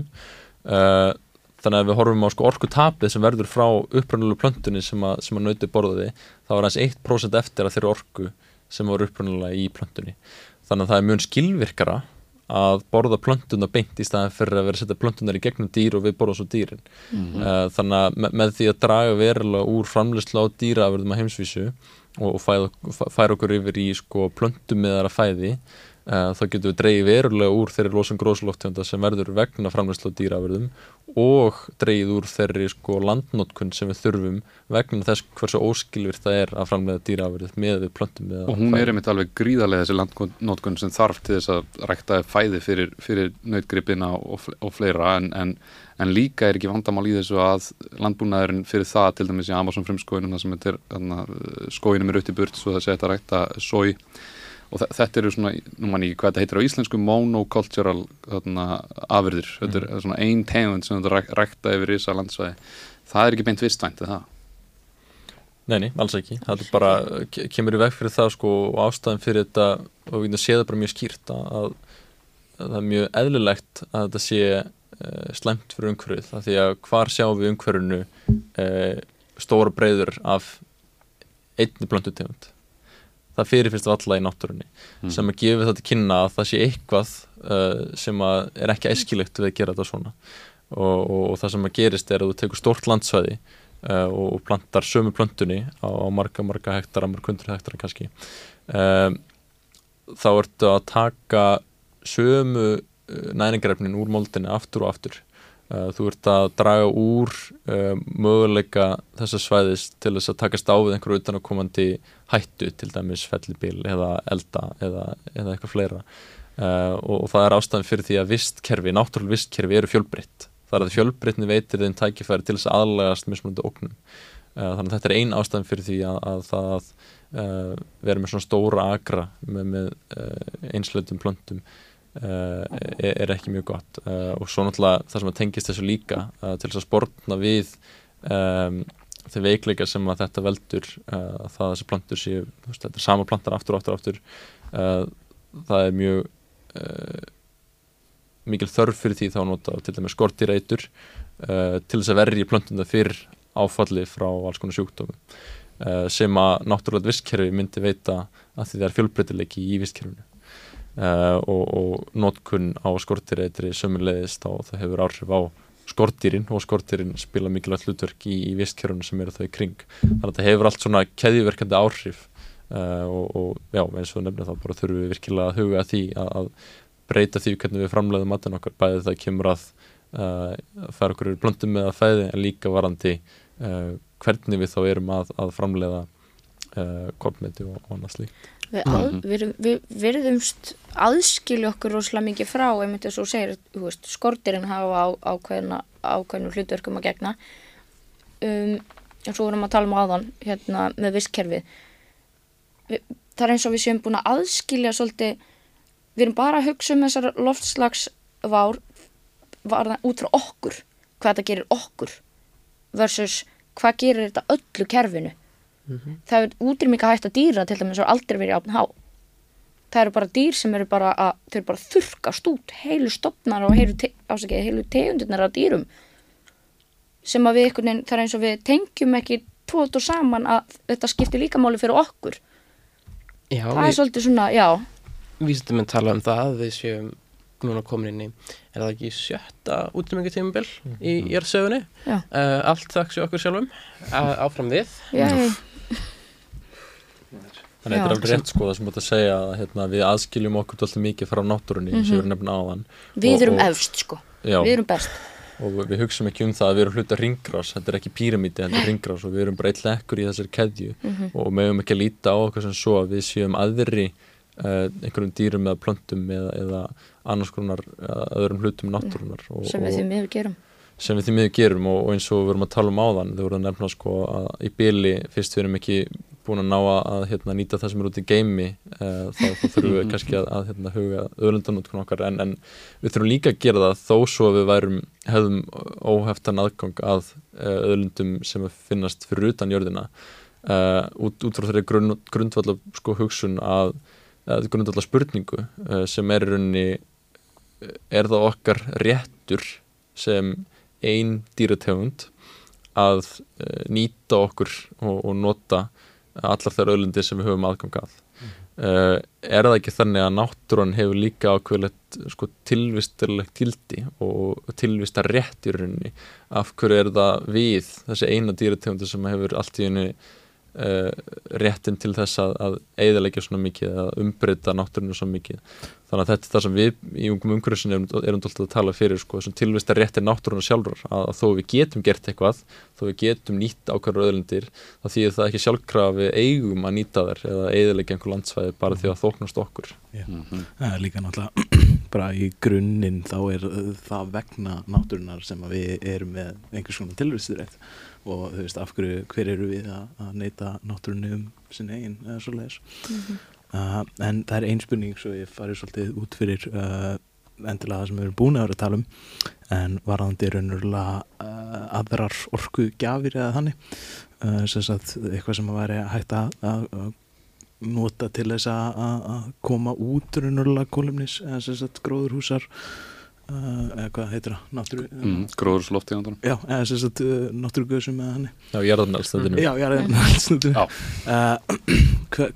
þannig að við horfum á sko orku tapið sem verður frá upprannulegu plöntunni sem að, að nauti borðaði þá er hans 1% eftir að þeirri orku sem voru upprunalega í plöntunni. Þannig að það er mjög skilvirkara að borða plöntuna beint í staðan fyrir að vera að setja plöntunar í gegnum dýr og við borða svo dýrin mm -hmm. þannig að með, með því að draga verulega úr framleysla á dýraafurðum að heimsvísu og, og færa okkur yfir í sko plöntum með þara fæði þá getum við dreyið verulega úr þeirri losum gróðslóftjónda sem verður vegna framleysla á dýraafurðum og dreyið úr þeirri sko landnótkun sem við þurfum vegna þess hversu óskilvirt það er að framlega dýraafurðið með við plöntum og hún er einmitt alveg gríðarlega þessi landnótkun sem þarf til þess að rækta fæði fyrir, fyrir nautgripina og, og fleira en, en, en líka er ekki vandamál í þessu að landbúnaðurinn fyrir það til dæmis í Amazon frumskóinuna sem er skóinum er auðvitað burt svo það og þetta eru svona, nú mann ekki hvað þetta heitir á íslensku monocultural afurðir, mm. þetta er mhm. svona einn tegund sem þetta ræk, rækta yfir ísa landsvæði það er ekki beint vistvænt, er það? Neini, alls ekki það er bara, kemur í veg fyrir það sko og ástæðin fyrir þetta og við séum það bara mjög skýrt að, að, að það er mjög eðlilegt að þetta sé uh, slemt fyrir umhverfið, því að hvar sjáum við umhverfinu uh, stóra breyður af einni blöndu tegund það fyrirfyrst valla í náttúrunni mm. sem að gefa þetta kynna að það sé eitthvað uh, sem er ekki æskilegt við að gera þetta svona og, og, og það sem að gerist er að þú tekur stort landsvæði uh, og, og plantar sömu plöntunni á, á marga marga hektara, marga hundru hektara kannski um, þá ertu að taka sömu uh, næringarefnin úr moldinni aftur og aftur þú ert að draga úr uh, möguleika þessar svæðis til þess að takast á við einhverju utan að komandi hættu, til dæmis fellibíl eða elda eða, eða eitthvað fleira uh, og, og það er ástæðan fyrir því að vistkerfi, náttúrulega vistkerfi eru fjölbritt. Það er að fjölbrittni veitir þeim tækifæri til þess að aðlægast mismunandi óknum. Þannig að þetta er ein ástæðan fyrir því að, að það vera með svona stóra agra með, með einslöndum plöntum Uh, er ekki mjög gott. Uh, og svo náttúrulega það sem tengist þessu líka uh, til þess að sportna við um, þeir veikleika sem að þetta veldur það að þessi plantur séu þetta er sama plantar aftur og aftur, aftur það er mjög mikil þörf fyrir því þá nota til dæmis skortireitur til þess að verri plantunda fyrir áfalli frá alls konar sjúkdómi sem að náttúrulega visskerfi myndi veita að því það er fjölbreytileiki í visskerfinu uh, og, og notkun á skortireitri sömulegist og það hefur áhrif á skortýrin og skortýrin spila mikilvægt hlutverk í, í vistkerfunu sem eru þau í kring. Þannig að það hefur allt svona keðjuverkandi áhrif uh, og, og já, eins og nefnir þá bara þurfum við virkilega að huga því að, að breyta því hvernig við framleiðum matin okkar. Bæðið það kemur að uh, færa okkur blöndum með að fæði en líka varandi uh, hvernig við þá erum að, að framleiða uh, kornmeti og, og annað slíkt Við, að, við, við virðumst aðskilja okkur rosalega mikið frá, einmitt þess að þú segir, þú veist, skortirinn hafa á, ákveðna, ákveðnum hlutverkum að gegna. Um, en svo vorum að tala um áðan, hérna, með visskerfið. Við, það er eins og við séum búin að aðskilja svolítið, við erum bara að hugsa um þessar loftslagsvár varða, út frá okkur, hvað þetta gerir okkur versus hvað gerir þetta öllu kerfinu það er útrýmika hægt að dýra til dæmis og aldrei verið ápn há. Það eru bara dýr sem eru bara að þau eru bara að þurkast út. Heilu stopnar og heilu, te ásakið, heilu tegundirnar af dýrum sem að við einhvern veginn, það er eins og við tengjum ekki tótt og saman að þetta skiptir líka máli fyrir okkur. Já, það er svolítið svona, já. vísindamenn tala um það að við séum núna komin inn í, er það ekki sjötta útrýmingu tímabil í jörgsögunni Já. uh, allt þakks í okkur sjálfum. Uh, áfram við. Já, Þannig að þetta er alveg rétt sko það sem búið að segja að hérna, við aðskiljum okkur alltaf mikið frá náttúrunni eins og við erum nefna áðan. Við Og- erum og- efst sko, Já, við erum best. Og við hugsum ekki um það að við erum hluta ringrás þetta er ekki píramíti, þetta er ringrás og við erum bara eitt lekkur í þessari keðju. Og meðum ekki að líta á okkur sem svo að við séum aðri uh, einhverjum dýrum eða plöntum eða, eða annars konar uh, öðrum hlutum náttúrunar og, sem við því miður gerum. sem við því miður gerum. Og, eins og við erum að tala um áðan þau voru að nefna sko að í byli fyrst við erum ekki búin að ná að, hérna, nýta það sem er út í geimi uh, þá, þá þurfum við kannski að, að hérna, huga öðlundanótkun okkar. En, en við þurfum líka að gera það þó svo að við værum hefðum óheftan aðgang að uh, öðlundum sem finnast fyrir utan jörðina uh, út, út frá þeirri grunn, grundvallar sko hugsun að, að grundvallar spurningu sem er í rauninni er það okkar réttur sem ein dýrategund að nýta okkur og, og nota allar þær öðlundi sem við höfum aðgang að. Uh, er það ekki þannig að náttúran hefur líka ákveðlegt sko, tilvistarlegt gildi og tilvistar rétt í rauninni? Af hverju er það við þessi eina dýrategundi sem hefur allt í henni uh, réttin til þess að, að eigðalegja svona mikið að umbreyta náttúrinu svo mikið. Þannig að þetta er það sem við í ungum umhverfisinu erum, erum alltaf að tala fyrir sko, þessum tilvistar réttin náttúruna sjálfur að, að þó við getum gert eitthvað þó við getum nýtt ákvæður öðlendir þá þýðir það ekki sjálfkrafa að við eigum að nýta þær eða eigðalegja einhver landsvæði bara því að þóknast okkur. Það er líka náttúrulega bara í grunninn þá er það vegna náttúrunar sem að við erum með einhvers konar tilvisturétt og þú veist af hverju, hver eru við að, neyta náttúrunni um sinni eigin eða svo leiðis uh, en það er ein spurning svo ég farið svolítið út fyrir uh, endilega það sem við erum búin að vera að tala um en varðandi raunverulega uh, aðrar orku gjafir eða þannig uh, sem eitthvað sem að væri hægt að, að, að nota til þess að- að koma út raunverulega kólumnis eða gróðurhúsar eða hvað heitir það, náttúru mm, gróðurslofti já, eða sem sagt uh, náttúrugöðsum eða hann Já, jarðarnælstæðinu já, já, já, Já. uh,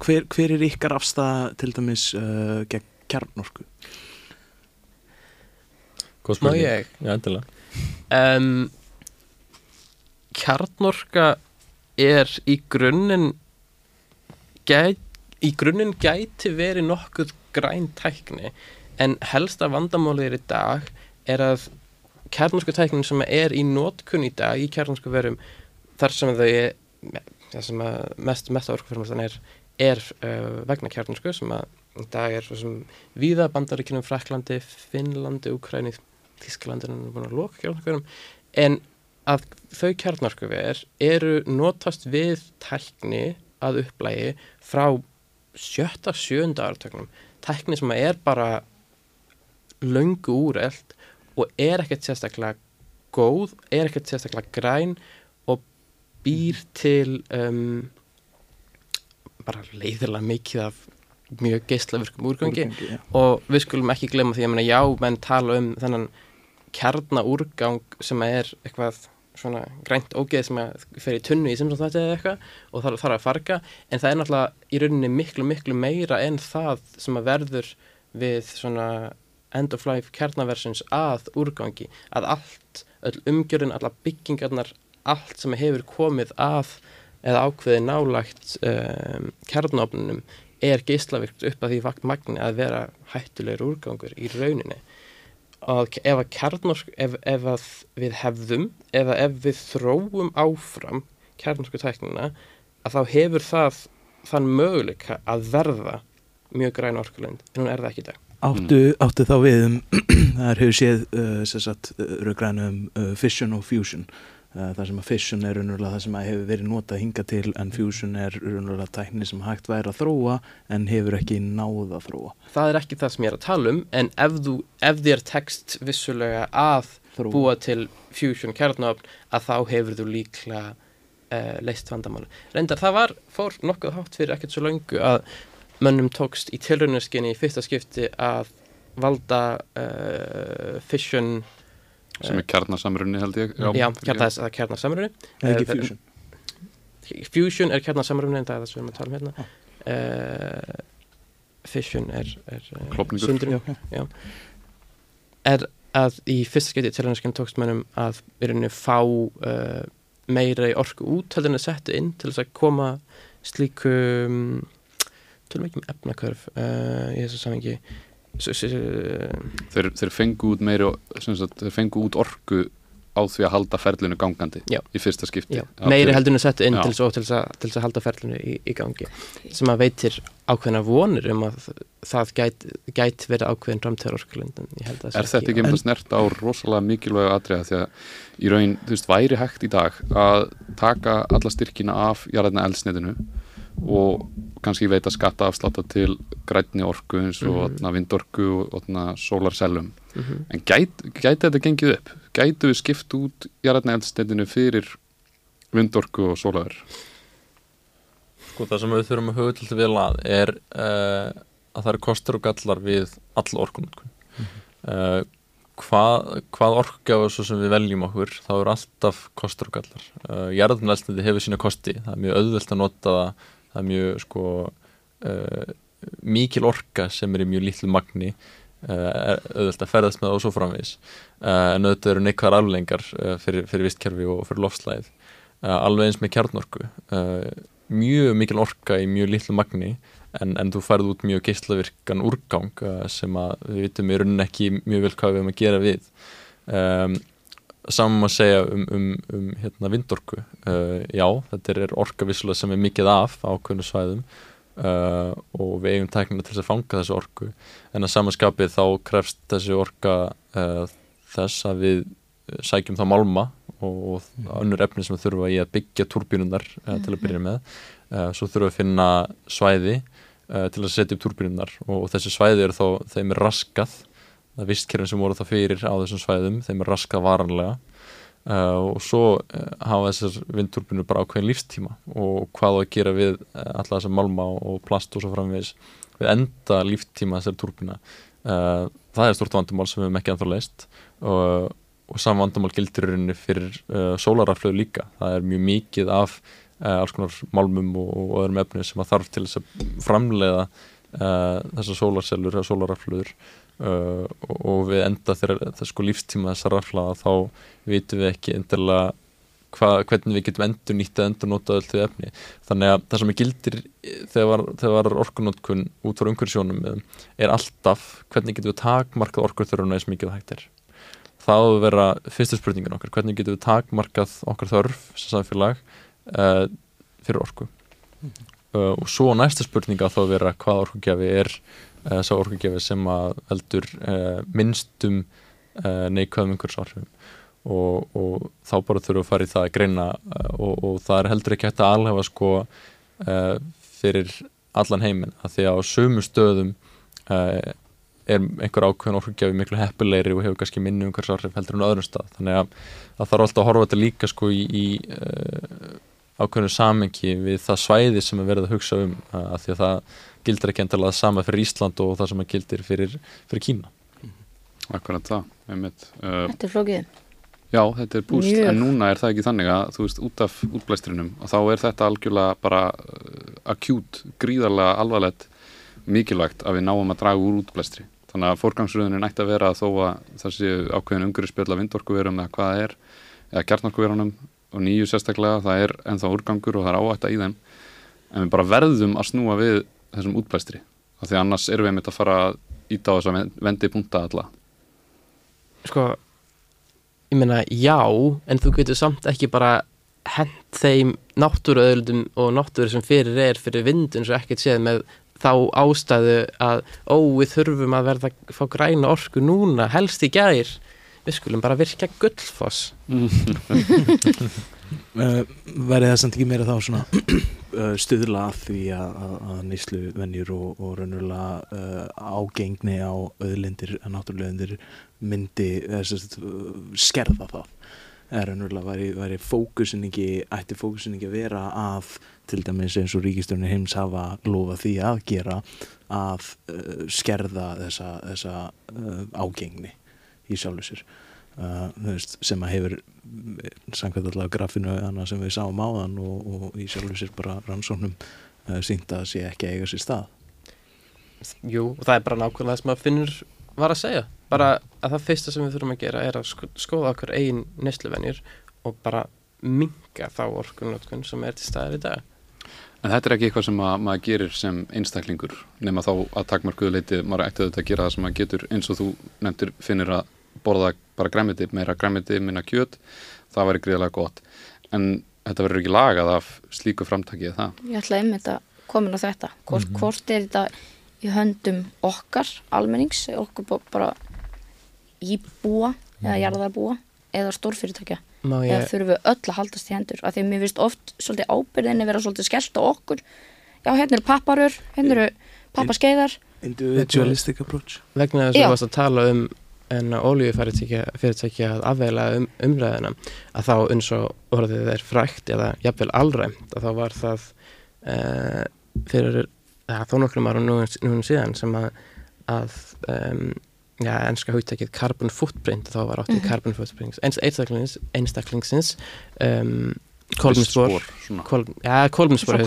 hver, hver, er ykkar afstæða til dæmis uh, gegn kjarnorku? Má spurning. ég? Já, endilega um, Kjarnorka er í grunninn í grunninn gæti verið nokkuð græn tækni en helsta vandamálið í dag er að kjarnorsku tæknin sem er í nótkun í dag í kjarnorsku verum þar sem þau er það sem mest mest orkuframlistan er er uh, vegna kjarnorsku sem að í dag er víða bandaríkjunum Fraklandi, Finnlandi, Ukræni Þísklandi er búin að loka kjarnorkuverum. En að þau kjarnorkuver eru notast við tækni að upplægi frá sjötta, sjöunda áratöknum tækni sem er bara löngu úreld og er ekkert sérstaklega góð, er ekkert sérstaklega græn og býr til um, bara leiðilega mikið af mjög geislavirkum úrgangi Úrgangi, já. og við skulum ekki glemma því að já, menn tala um þennan kjarnaúrgang sem er eitthvað svona grænt ógeð sem fer í tunnu í sem þetta eða eitthvað og þarf þarf að farga en það er náttúrulega í rauninni miklu miklu meira en það sem að verður við svona end of life kjarnaversins að úrgangi að allt, öll umgjörðin, alla byggingarnar allt sem hefur komið að eða ákveði nálægt um, kjarnofnunum er geislavirkt upp að því vakt magni að vera hættulegur úrgangur í rauninni. Og ef að kjarnorsk ef, ef að við hefðum eða ef við þróum áfram kjarnorsku tæknina að þá hefur það þann möguleika að verða mjög græn orkulönd en hún er það ekki í dag Áttu, áttu þá við um, það er hefur séð uh, sagt, raugrænu um uh, fission og fusion. Uh, það sem að fission er raunverulega það sem að hefur verið notað hinga til en fusion er raunverulega tækni sem hægt væri að þróa en hefur ekki náð að þróa. Það er ekki það sem ég er að tala um en ef, þú, ef þér tekst vissulega að Þróa. búa til fusion kjarnofn að þá hefur þú líklega uh, leist vandamáli reyndar það var, fór nokkuð hátt fyrir ekkert svo löngu að mönnum tókst í tilraunarskinni í fyrsta skipti að valda uh, fission sem er kjarnasamrunni held ég. Já, kjarna þess að kjarna samrunni eða ekki Eh, fusion. Fusion er kjarna samrunni en það er það sem við erum að tala um hérna. Uh, fission er, er uh, Klofningur. sundrun. Já, já. er að í fyrsta skipti tilraunarskinni tókst mönnum að við erum fá uh, meira í orku út heldur en að setja inn til þess að koma slíku um, tölum ekki um efnakörf uh, í þessu samingi þeir, þeir fengu út meiri þeir fengu út orku á því að halda ferlinu gangandi Já. í fyrsta skipti. Já, meiri fyrir- heldur en að setja inn til þess, að, að halda ferlinu í, í gangi. Sem að veitir ákveðna vonir um að það gæti gæt verið ákveðin framtíðar orkulund en ég held að það sé Er þetta ekki um að snert á rosalega mikilvæga atriða því að í raun, þú veist, væri hægt í dag að taka alla styrkina af jarðarna eldsnitinu og kannski veita skatta afslátta til grænni orku eins og mm. vindorku og sólarsellum Mhm. en gæt, gæti þetta gengið upp? Gætu við skipt út jarðarna eldsnitinu fyrir vindorku og sólar? Sko það sem við þurfum að huga til vel að er uh, að það eru kostur og gallar við all orkunótkun uh, hvað, hvað orkgjáðu svo sem við veljum okkur þá eru alltaf kostur og gallar uh, jarðunælstandi hefur sína kosti það er mjög auðvelt að nota það það er mjög sko uh, mikil orka sem er í mjög lítlu magni uh, er auðvelt að ferðast með og svo framvegis. Uh, en auðvitað eru neikvæðar aflengar fyrir, fyrir vistkerfi og fyrir lofslæð uh, alveg eins með kjarnorku. Mjög mikil orka í mjög litlu magni en, en þú færð út mjög geislavirkan úrgang sem að við vitum í rauninni ekki mjög vel hvað við erum að gera við. Um, saman að segja um, um, um hérna, vindorku. Uh, já, þetta er orka vissulega sem er mikið af á ákveðnu svæðum uh, og við eigum tæknina til að fanga þessu orku. En að samanskapið þá krefst þessi orka uh, þess að við sækjum þá málma og, og önnur efni sem þurfa í að byggja turbínunar uh, til að byrja með. Uh, svo þurfa að finna svæði uh, til að setja upp turbínunar og, og þessi svæði eru þá, þeim er raskað það vistkerfin sem voru þá fyrir á þessum svæðum þeim er raskað varanlega. Uh, og svo uh, hafa þessar vindturbínur bara ákveðin lífstíma og hvað á að gera við uh, alla þessar málma og, plast og svo framvegis við enda líftíma þessar turbína. Uh, það er stort vandamál sem við hefum ekki anþá leist og og saman vandamál gildir rauninni fyrir uh, sólaraflöðu líka. Það er mjög mikið af alls konar málmum og, og öðrum efnum sem að þarf til þess að framleiða uh, þessar sólarsellur eða sólaraflöður uh, og, við enda þegar það sko lífstíma þessar raflaða þá vitum við ekki endilega hva, hvernig við getum endur nýtt að endur nota öll þau efni. Þannig að það sem er gildir þegar, þegar orkunótkun út frá umhverfisjónum er alltaf hvernig getum við takmarkað orkuþörfuna eins mikið hægt er. Það á að vera fyrstu spurningin okkar hvernig getum við takmarkað okkar þörf sem samfélag uh, fyrir orku? Uh, og svo næsta spurninga þá að vera hvað orkugjafi er uh, sá orkugjafi sem að veldur minnstum neikvæðum einhverjum og, og þá bara þurfum við að fara í það að greina og, og það er heldur ekki hægt að alhefa sko fyrir allan heiminn. Að því að á sömu stöðum er einhver ákveðin orkugjafi miklu heppilegri og hefur kannski minni umhvers áhrif heldur en öðrum stað. Þannig að það þarf alltaf að horfa þetta líka sko í, í ákveðinu samengi við það svæði sem er verið að hugsa um að því að það gildir ekki endilega það sama fyrir Ísland og það sem að gildir fyrir, fyrir Kína Akkurat það, einmitt uh, Þetta er flókið. Já, þetta er búst, Mjög. en núna er það ekki þannig að þú veist, út af útblæstrinum og þá er þetta algjörlega bara uh, akjút, gríðarlega alvarlegt mikilvægt að við náum að draga úr útblæstri þannig að fórgangsröðunin ætti að vera þó að það séu ákveðin umhverfisspjöld af vindorkuverum eða hvað er eða kjarnorkuverunum og nýju sérstaklega það er ennþá úrgangur og það er áætta í þeim. En við bara verðum að snúa við þessum útblæstri af því annars erum við einmitt að fara íta á þess að vendi punta alla. Sko ég meina já, en þú getur samt ekki bara hent þeim náttúruöðlum og náttúru sem fyrir er fyrir vindun svo ekkert séð með þá ástæðu að ó, við þurfum að verða að fá græna orku núna, helst í gær við skulum bara virka gullfoss. Uh, verið það samt ekki meira þá svona uh, stuðla að því að, að, að nýslu vennjur og, og raunverulega uh, ágengni á öðlindir, náttúrulegundir myndi sest, skerða það. Eða raunverulega væri, væri fókusin ekki, ætti fókusin ekki að vera að til dæmis eins og ríkistjónir heims hafa lofa því að gera að skerða þessa, þessa ágengni í sjálfu sér. Uh, sem að hefur samkvæmt allavega grafinu sem við sáum á þann og, og í sjálfur sér bara rannsóknum uh, sínt að sé ekki eiga sér stað. Jú, og það er bara nákvæmlega sem að finnur var að segja. Bara að það fyrsta sem við þurfum að gera er að sko skoða okkur eigin nesluvenjur og bara minga þá orkunnotkun sem er til staðir í dag En þetta er ekki eitthvað sem að, maður gerir sem einstaklingur nema þá að takmarkuðu leiti maður ætti auðvitað að gera það sem maður getur eins og þú nefndir finnir að borða bara græmiti, meira græmiti, minna kjöt það væri gríðilega gott en þetta verður ekki lagað af slíku framtakið það. Ég ætla einmitt að komin á þetta, hvort, mm -hmm. hvort er þetta í höndum okkar almennings, okkur bara íbúa mm. eða jarðarbúa eða stórfyrirtækja ég... eða þurfum við öll að haldast í hendur? Af því að mér finnst oft svolítið ábyrðinni vera svolítið skellt á okkur. Já, hérna eru papparur, hérna eru pappaskeiðar Individualistic approach. Vegna þess að þú varst að tala um en oljufyrirtækja að afveila um, umræðina að þá eins og orðið er frækt eða jafnvel allræmt að þá var það uh, fyrir ja, þó nokkrum ára nú, nú síðan sem að, að um, ja, ennska húttækið carbon footprint þá var áttið mm -hmm. carbon footprint einstaklingsins, einstaklingsins um, kolminspor ja, kolminspor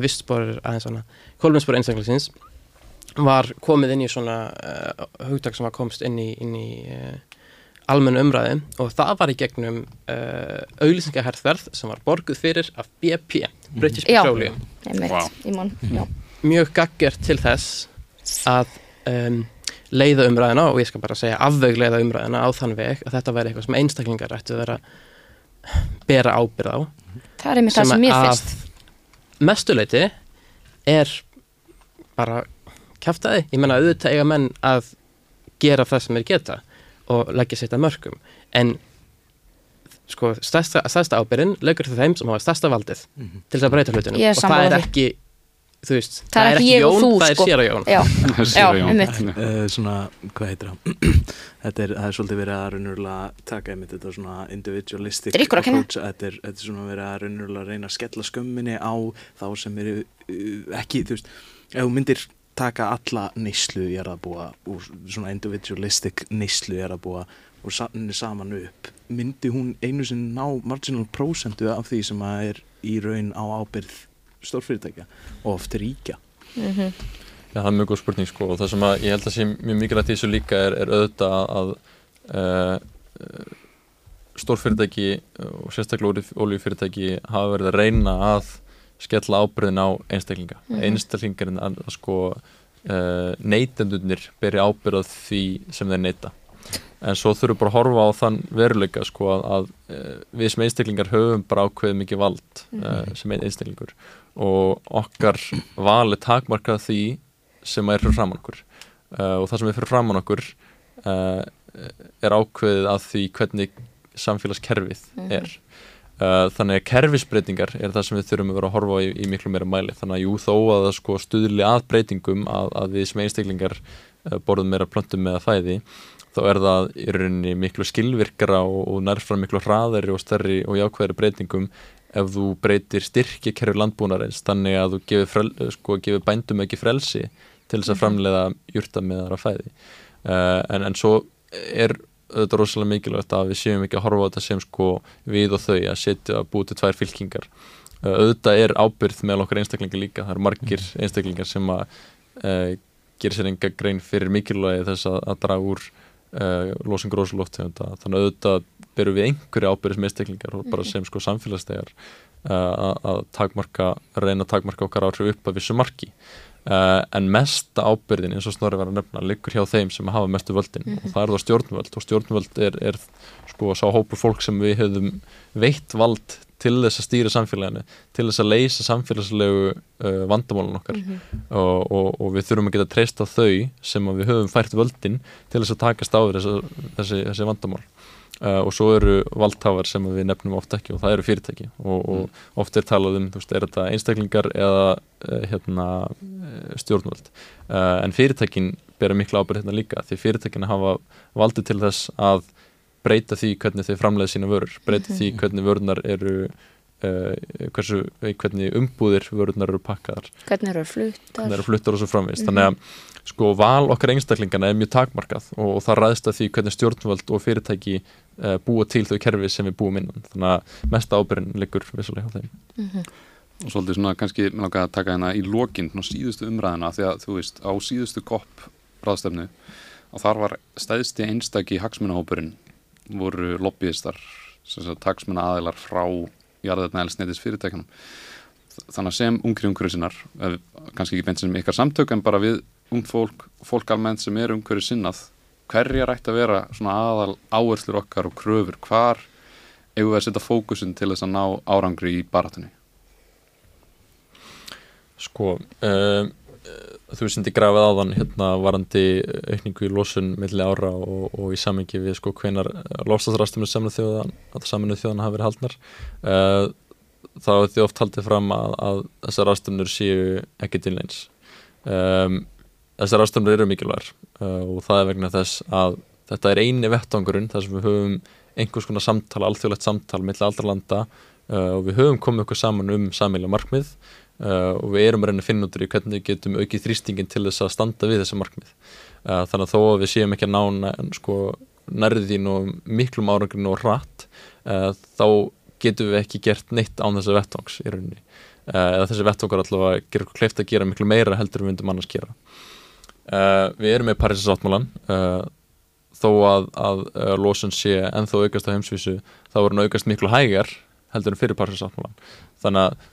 vistspor er aðeins svona kolminspor einstaklingsins var komið inn í svona uh, hugtak sem var komst inn í, inn í uh, almennu umræði og það var í gegnum uh, auðlýsingaherðverð sem var borguð fyrir af BP, British Petroleum. Wow. mjög gaggert til þess að um, leiða umræðina og ég skal bara segja afveg leiða umræðina á þann veg að þetta væri eitthvað sem einstaklingar ættu að vera bera ábyrð á. Það er einmitt það sem ég fyrst mestuleiti er bara kæftæði, ég menna auðvitað eiga menn að gera það sem er geta og leggja sér þetta mörgum en sko stærsta, stærsta ábyrgin lögur það þeim sem hafa stærsta valdið mm -hmm. til þess að breyta hlutinu og það er ekki þú veist, það, það er ekki Jón, þú, það er sko. sér á Jón. Já, já einmitt. Uh, Svona, hvað heitir það? þetta er, það er svolítið verið að raunverulega taka einmitt þetta svona individualistic approach. Þetta er, þetta er svona verið að raunverulega reyna að skella skömminni á þá sem eru uh, ekki, þú veist, ef þú myndir taka alla neyslu ég er að búa úr svona individualistic neyslu ég er að búa og saman upp myndi hún einu sem ná marginal procentu af því sem að er í raun á ábyrð stórfyrirtækja og oft ríkja mm -hmm. Já það er mjög góð spurning sko og það sem að ég held að sé mjög mikilvægt í þessu líka er, er auðvitað að uh, stórfyrirtæki og sérstaklega ólífyrirtæki hafa verið að reyna að skella ábyrðin á einstaklinga mm -hmm. einstaklingarinn að sko uh, neytendunir beri ábyrðað því sem þeir neyta en svo þurfum bara að horfa á þann veruleika sko að, að uh, við sem einstaklingar höfum bara ákveðið mikið vald mm -hmm. uh, sem einstaklingur og okkar vali takmarkað því sem er fyrir framann okkur. Og það sem er fyrir framann okkur er ákveðið að því hvernig samfélagskerfið mm -hmm. er. Uh, þannig að kerfisbreytingar er það sem við þurfum að vera að horfa í, í miklu meira mæli. Þannig að jú þó að það sko stuðli að breytingum að, að við sem einstaklingar uh, borðum meira plöntum með að fæði þá er það í rauninni miklu skilvirkara og, og nærfram miklu hraðari og stærri og jákvæðari breytingum ef þú breytir styrki kerfi landbúnarins þannig að þú gefur, frel, sko, gefur bændum ekki frelsi til þess að mhm. framleiða júrta með þar að fæði. Uh, en, en svo er auðvitað rosalega mikilvægt að við séum ekki að horfa á þetta sem sko við og þau að setja að búið til tvær fylkingar. Uh, auðvitað er ábyrð meðal okkar einstaklingar líka, það eru margir einstaklingar sem að uh, gera sér enga grein fyrir mikilvægi þess að, að draga úr uh, losun gróðsloft þannig að auðvitað berum við einhverju ábyrð sem einstaklingar og bara sem sko samfélagsstegar að takmarka, reyna að takmarka okkar áhrif upp að vissu marki. Uh, en mesta ábyrðin eins og Snorri var að nefna liggur hjá þeim sem hafa mestu völdin. Mm -hmm. og það er það stjórnvöld. Og stjórnvöld er, er sko sá hópur fólk sem við höfum veitt vald til þess að stýra samfélaginu til þess að leysa samfélagslegu uh, vandamálun okkar. Mm -hmm. og, og, og við þurfum að geta treyst á þau sem við höfum fært völdin til þess að takast á þessi, þessi, þessi vandamál Uh, og svo eru valdhafar sem við nefnum ofta ekki og það eru fyrirtæki. Og, og mm. oft er talað um, þú veist, er þetta einstaklingar eða uh, hérna, uh, stjórnvöld? En fyrirtækin bera miklu ábyrð hérna líka því fyrirtækina hafa valdið til þess að breyta því hvernig þau framleiða sína vörur, breyta mm því hvernig vörunar eru hversu, hvernig umbúðir vörunar eru pakkaðar. Hvernig eru fluttar. Hvernig eru fluttar og svo framvist mm þannig að sko val okkar einstaklingana er mjög takmarkað og, og það ræðst að því hvernig stjórnvöld og fyrirtæki uh, búa til þau kerfi sem við búum innan. Þannig að mesta ábyrgin liggur vissulega á þeim. Mm -hmm. og svolítið svona kannski með langar að taka hérna í lokinn síðustu umræðina því að þú veist á síðustu kopp ráðstefnu og þar var stæðsti einstaki hagsmunahópurinn voru lobbyistar hagsmuna aðilar frá jarðarnæðilsneitis fyrirtækjanum þannig að sem ungri umhverju sinnar kannski ekki beint sem ykkar samtök en bara við ung fólk, fólk almennt sem er umhverju sinnað hverja rætti að vera svona aðal áherslur okkar og kröfur? Hvar eigum við að setja fókusin til þess að ná árangri í baratunni Sko um, þú sendi grafið áðan hérna varandi aukningu í losun milli ára og, og í samengi við sko hvenar lofstafsrastumir saminuð þjóðan hafi verið haldnar uh, þá er því oft haldið fram að, að þessar rastumir séu ekki til eins um, þessar ástöndur eru mikilvægur uh, og það er vegna þess að þetta er eini vettangurinn þar sem við höfum einhvers konar samtal, alþjóðlegt samtal millir aldra landa uh, og við höfum komið okkur saman um samíla markmið uh, og við erum að reyna að finna út í hvernig við getum aukið þrýstingin til þess að standa við þessi markmið. Uh, þannig að þó að við séum ekki að ná sko, nærðin og miklum árangurinn og rætt uh, þá getum við ekki gert neitt án þessa vettangs í rauninni. Uh, eða þessi vettangar allavega gerur kleift að gera miklu meira heldur við myndum annars gera Uh, við erum með Parísasáttmálan uh, þó að, að uh, losun sé ennþá aukast á heimsvísu þá er hann aukast miklu hægar heldur en fyrir Parísasáttmálan þannig að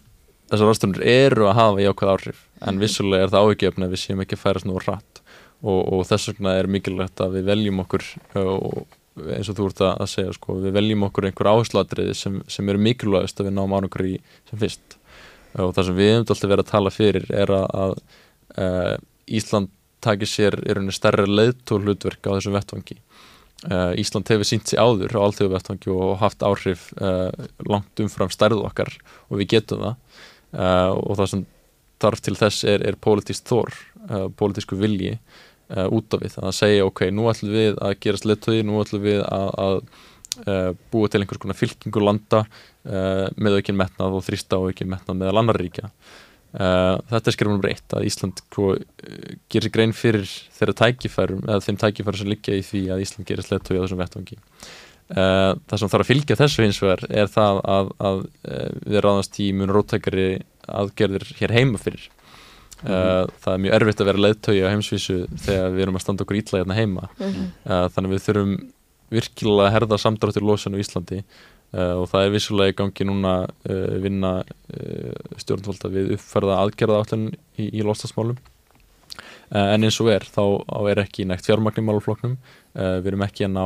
þessar ástunir eru að hafa jákvæð áhrif en vissulega er það áhugjefni að við séum ekki að færast nú rætt og, og þess vegna er mikilvægt að við veljum okkur eins og þú ert að segja sko, við veljum okkur einhver áherslatriði sem, sem eru mikilvægast að við náum ánugur í sem fyrst. Og það sem við hefum alltaf verið að tala fyrir er að, að Ísland takið sér í rauninu stærra leiðtól hlutverk á þessum vettvangi. Uh, Ísland hefur sínt sér áður á allþjóðu vettvangi og haft áhrif uh, langt umfram stærðu okkar og við getum það uh, og það sem þarf til þess er, er pólitísk þór, pólitísku vilji út af við. Það að segja ok, nú ætlum við að gerast leiðtóði, nú ætlum við að, að búa til einhvers konar fylkingu landa með aukinn metnað og þrýsta á aukinn metnað meðal annar ríkja Uh, þetta er skrifunum breytt að Ísland uh, gerir grein fyrir þeirra tækifærum eða þeim tækifærum sem liggja í því að Ísland gerir slettói á þessum vettvangi. Uh, það sem þarf að fylgja þessu hins vegar er það að, að við ráðast í mjög róttækari aðgerðir hér heima fyrir. Mm -hmm. það er mjög erfitt að vera leðtói á heimsvísu þegar við erum að standa okkur ítla hérna heima. Mm þannig að við þurfum virkilega að herða samdráttur losun á Íslandi. Uh, og það er vissulega í gangi núna uh, vinna uh, stjórnvalda við uppferða aðgerða állin í, í lostasmálum en eins og er þá er ekki nægt fjármagn í málufloknum við erum ekki að ná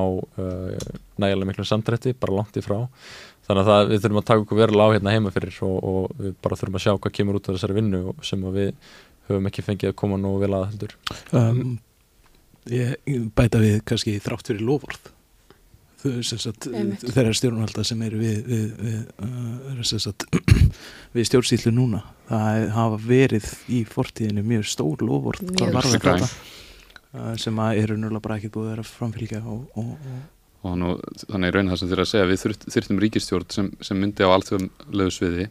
nægilega miklu samdrætti, bara langt í frá. Þannig að það, við þurfum að taka okkur verulega á hérna heima fyrir og, og við bara þurfum að sjá hvað kemur út af þessari vinnu sem við höfum ekki fengið að koma nú vel að heldur. Um, Ég bæta við kannski þrátt fyrir lofórð þeirra stjórnvalda sem eru við, við, við, uh, við stjórnsýtlu núna það hafa verið í fortíðinu mjög stór lofvort uh, sem eru núna bara ekki búið að vera framfylgja og, og, og. Og nú, þannig er raun það sem þér að segja við þurftum ríkistjórn sem, sem myndi á allþjóðlegu sviði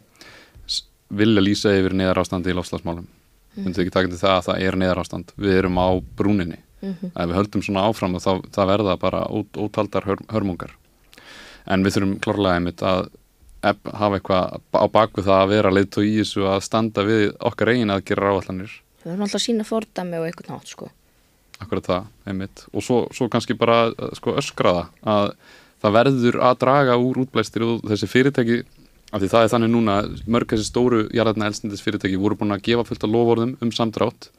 vilja lýsa yfir neðar ástandi í lofslagsmálum mm. myndi ekki taka til það að það er neðar ástand við erum á brúninni mm -hmm. ef við höldum svona áfram og þá verða bara út, útaldar hör, hörmungar en við þurfum klárlega einmitt að hafa eitthvað á bakvið það að vera leitt og í þessu að standa við okkar eigin að gera ráallanir Við höfum alltaf að sína fordæmi og eitthvað nátt sko. akkurat það, einmitt og svo, svo kannski bara sko, öskra það að það verður að draga úr útblæstir og þessi fyrirtæki af því það er þannig núna mörg þessi stóru jarðarna elstendis fyrirtæki voru búin að gefa fullt af lofórðum um samdrátt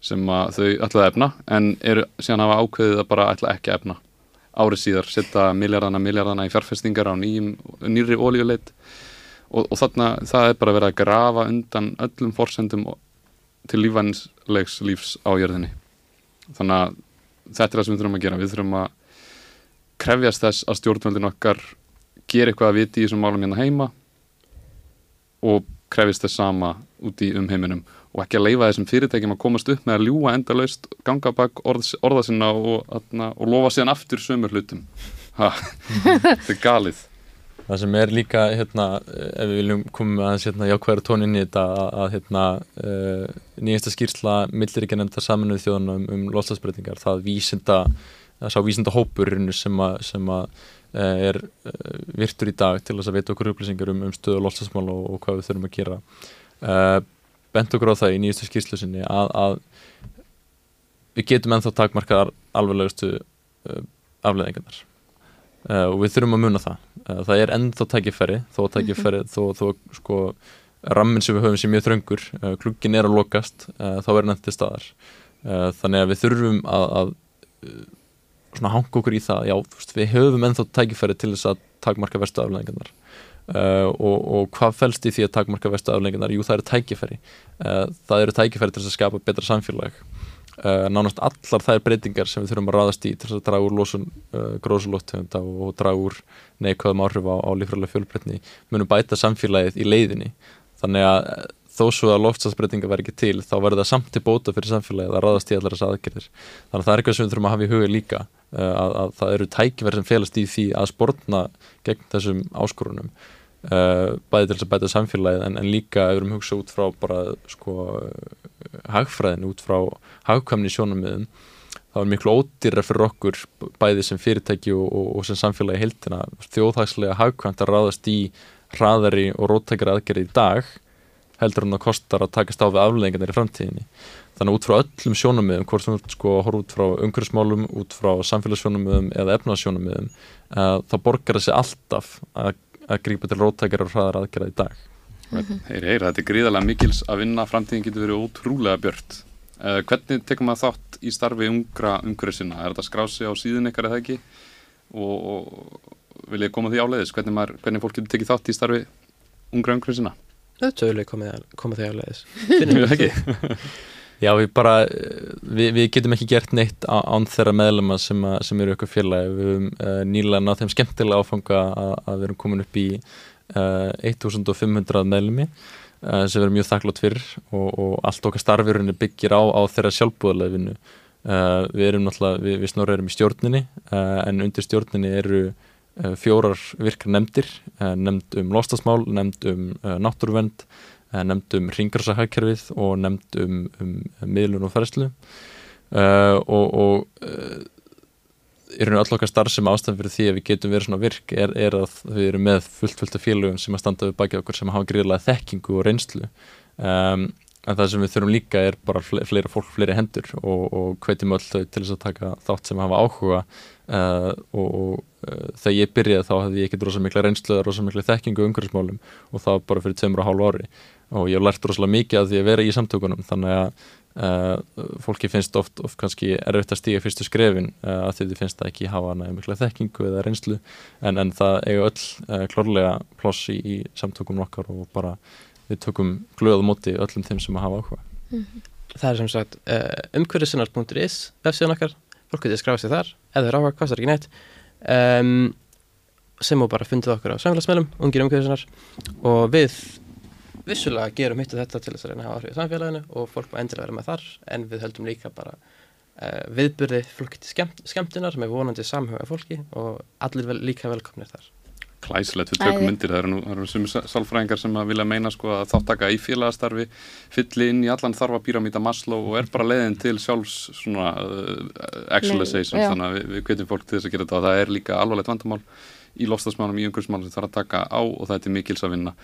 sem þau ætlaði að efna en eru síðan hafa ákveðið að bara ætla ekki að efna. Árið síðar, setja miljardana miljardana í fjárfestingar á nýjum, nýri ólíuleit og, og þarna það er bara verið að grafa undan öllum forsendum til lífanslegs lífs á jörðinni. Þannig að þetta er það sem við þurfum að gera. Við þurfum að krefjast þess að stjórnvöldin okkar gera eitthvað að viti í þessum málum hérna heima og krefjast þess sama út í umheiminum og ekki að leifa þessum fyrirtækjum að komast upp með að ljúa endalaust, ganga bak orð, orða sinna og, atna, og lofa síðan aftur sömur hlutum þetta er galið Það sem er líka, hérna, ef við viljum koma aðeins hérna, jákvæður tónin í þetta að, hérna, uh, nýjasta skýrsla millir ekki nefnda saminuð þjóðan um, um loslasbreytingar, það vísinda, það sá vísinda hópur sem að, sem að uh, er uh, virtur í dag til þess að veita okkur upplýsingar um, um stöðu loslasmál og, og hvað við þurfum að gera. Bent okkur á það í nýjastu skýrslu sinni að, að við getum ennþá takmarkaðar alveglegustu afleðingarnar. Uh, og við þurfum að muna það uh, það er ennþá tækifæri þó tækifæri, -hmm. þó, þó sko rammin sem við höfum sem mjög þröngur uh, kluggin er að lokast, þá er hann til staðar þannig að við þurfum að, að svona hanga okkur í það, já, veist, við höfum ennþá tækifæri til þess að takmarka verstu afleggingarnar og, og hvað fælst í því að takmarka verstu afleggingarnar jú, það eru tækifæri. Það eru tækifæri til að skapa betra samfélag. Uh, nánast allar þær breytingar sem við þurfum að ráðast í til að draga úr losun uh, gróðsulóttegunda og draga úr neikvæðum áhrif á, á lífræðilega fjölbreytni munum bæta samfélagið í leiðinni. Þannig að uh, þó svo að loftsatsbreytinga verði ekki til þá verður það samt til bóta fyrir samfélagið að ráðast í allar þess aðgerðir. Þannig að það er eitthvað sem við þurfum að hafa í huga líka að, að það eru tækverð sem félast í því að sportna gegn þessum áskorunum bæði til þess að bæta samfélagið en, en líka ef við erum hugsað út frá bara sko hagfræðin út frá hagkvæmni sjónamiðum það var miklu ódýra fyrir okkur bæði sem fyrirtæki og, og, og sem samfélagi heildina þjóðhagslega hagkvæmt að ráðast í hraðari og róttækjari aðgerði í dag heldur hann að kostar að takast á við afleggingarnir í framtíðinni þannig út frá öllum sjónamiðum hvort sem þú sko horf út frá umhverfsmálum út frá samfélagssjónamiðum eða efnaðsjónamiðum uh, þá borgar þessi alltaf að, að grípa til róttækjari og hraðari aðgerði í dag. Heyri, heyri, þetta er gríðarlega mikils að vinna framtíðin getur verið ótrúlega björt. Uh, hvernig tekum maður þátt í starfi ungra umhverju sinna, er þetta skrási á síðan ykkar eða ekki? Og, og vil ég koma því áleiðis hvernig, maður, hvernig fólk getur tekið þátt í starfi ungra umhverju sinna Þetta vil ég koma því áleiðis. Finnum við ekki? Já, við bara, við, við getum ekki gert neitt án þeirra meðlema sem, að, sem eru ykkur félagi, við höfum uh, nýlega náð þeim skemmtilega áfanga að, að við erum komin upp í uh, 1500 meðlemi uh, sem við erum mjög þakklátt fyrir og, og allt okkar starfirunni byggir á, á þeirra sjálfbúðarlega vinnu. Við erum náttúrulega, við, við snorra erum í stjórninni en undir stjórninni eru fjórar virkar nefndir, nefnd um lostasmál, nefnd um náttúruvend, nefnd um ringarsahagkerfið og nefnd um, um miðlun og ferðslu uh, og, og uh, í rauninu all okkar starf sem ástæðan fyrir því að við getum verið svona virk er, er að við erum með fullt fullt af félögum sem að standa við baki okkur sem hafa gríðlega þekkingu og reynslu. Um, en það sem við þurfum líka er bara fleira fólk, fleiri hendur og, og hvetjum öll þau til þess að taka þátt sem hafa áhuga. Uh, og, og þegar ég byrjaði þá hefði ég ekkert rosa mikla reynslu eða rosa mikla þekkingu umhverfismálum og það bara fyrir tveimur og hálfu ári og ég hef lært rosalega mikið að því að vera í samtökunum þannig að uh, fólki finnst oft, oft kannski erfitt að stíga fyrstu skrefin uh, að því þið finnst það ekki hafa mikla þekkingu eða reynslu. En, en það eiga öll uh, klórlega ploss í, í samtökunum okkar og bara við tökum glöðu móti öllum þeim sem að hafa áhuga. Mm -hmm. Það er sem sagt umhverfisinnar.is websíðan okkar, fólk getur skráðið sér þar eða þeir áhuga, kostar ekki neitt. Um, sem og bara fundið okkur á samfélagsmeilum, ungir umhverfisinnar og við vissulega gerum hitt og þetta til þess að reyna að hafa áhrif í samfélaginu og fólk má endilega vera með þar en við höldum líka bara uh, viðburði fólk til skemmt, skemmtunar með vonandi samhuga fólki og allir vel, líka velkomnir þar. Klæslegt, við tökum myndir, það eru nú, eru sumi sálfræðingar sem að vilja meina sko að þáttaka í félagastarfi fylli inn í allan þarfa píramíta Maslow og er bara leiðin til sjálfs svona uh, actualization, þannig að við, við kveitjum fólk til þess að gera þetta og það er líka alvarlegt vandamál í lofstafsmálum í umhverfismálum sem þarf að taka á og það er mikils að vinna.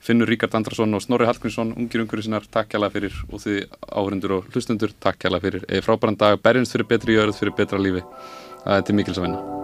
Finnur Ríkard Andrason og Snorri Hallgrímsson ungir umhverfisinnar, takk hjá fyrir og þið áhrindur og hlustundur, takk hjá fyrir. E, frábæran dag, berjumst fyrir betri jörð, fyrir betra lífi. Það er mikils að vinna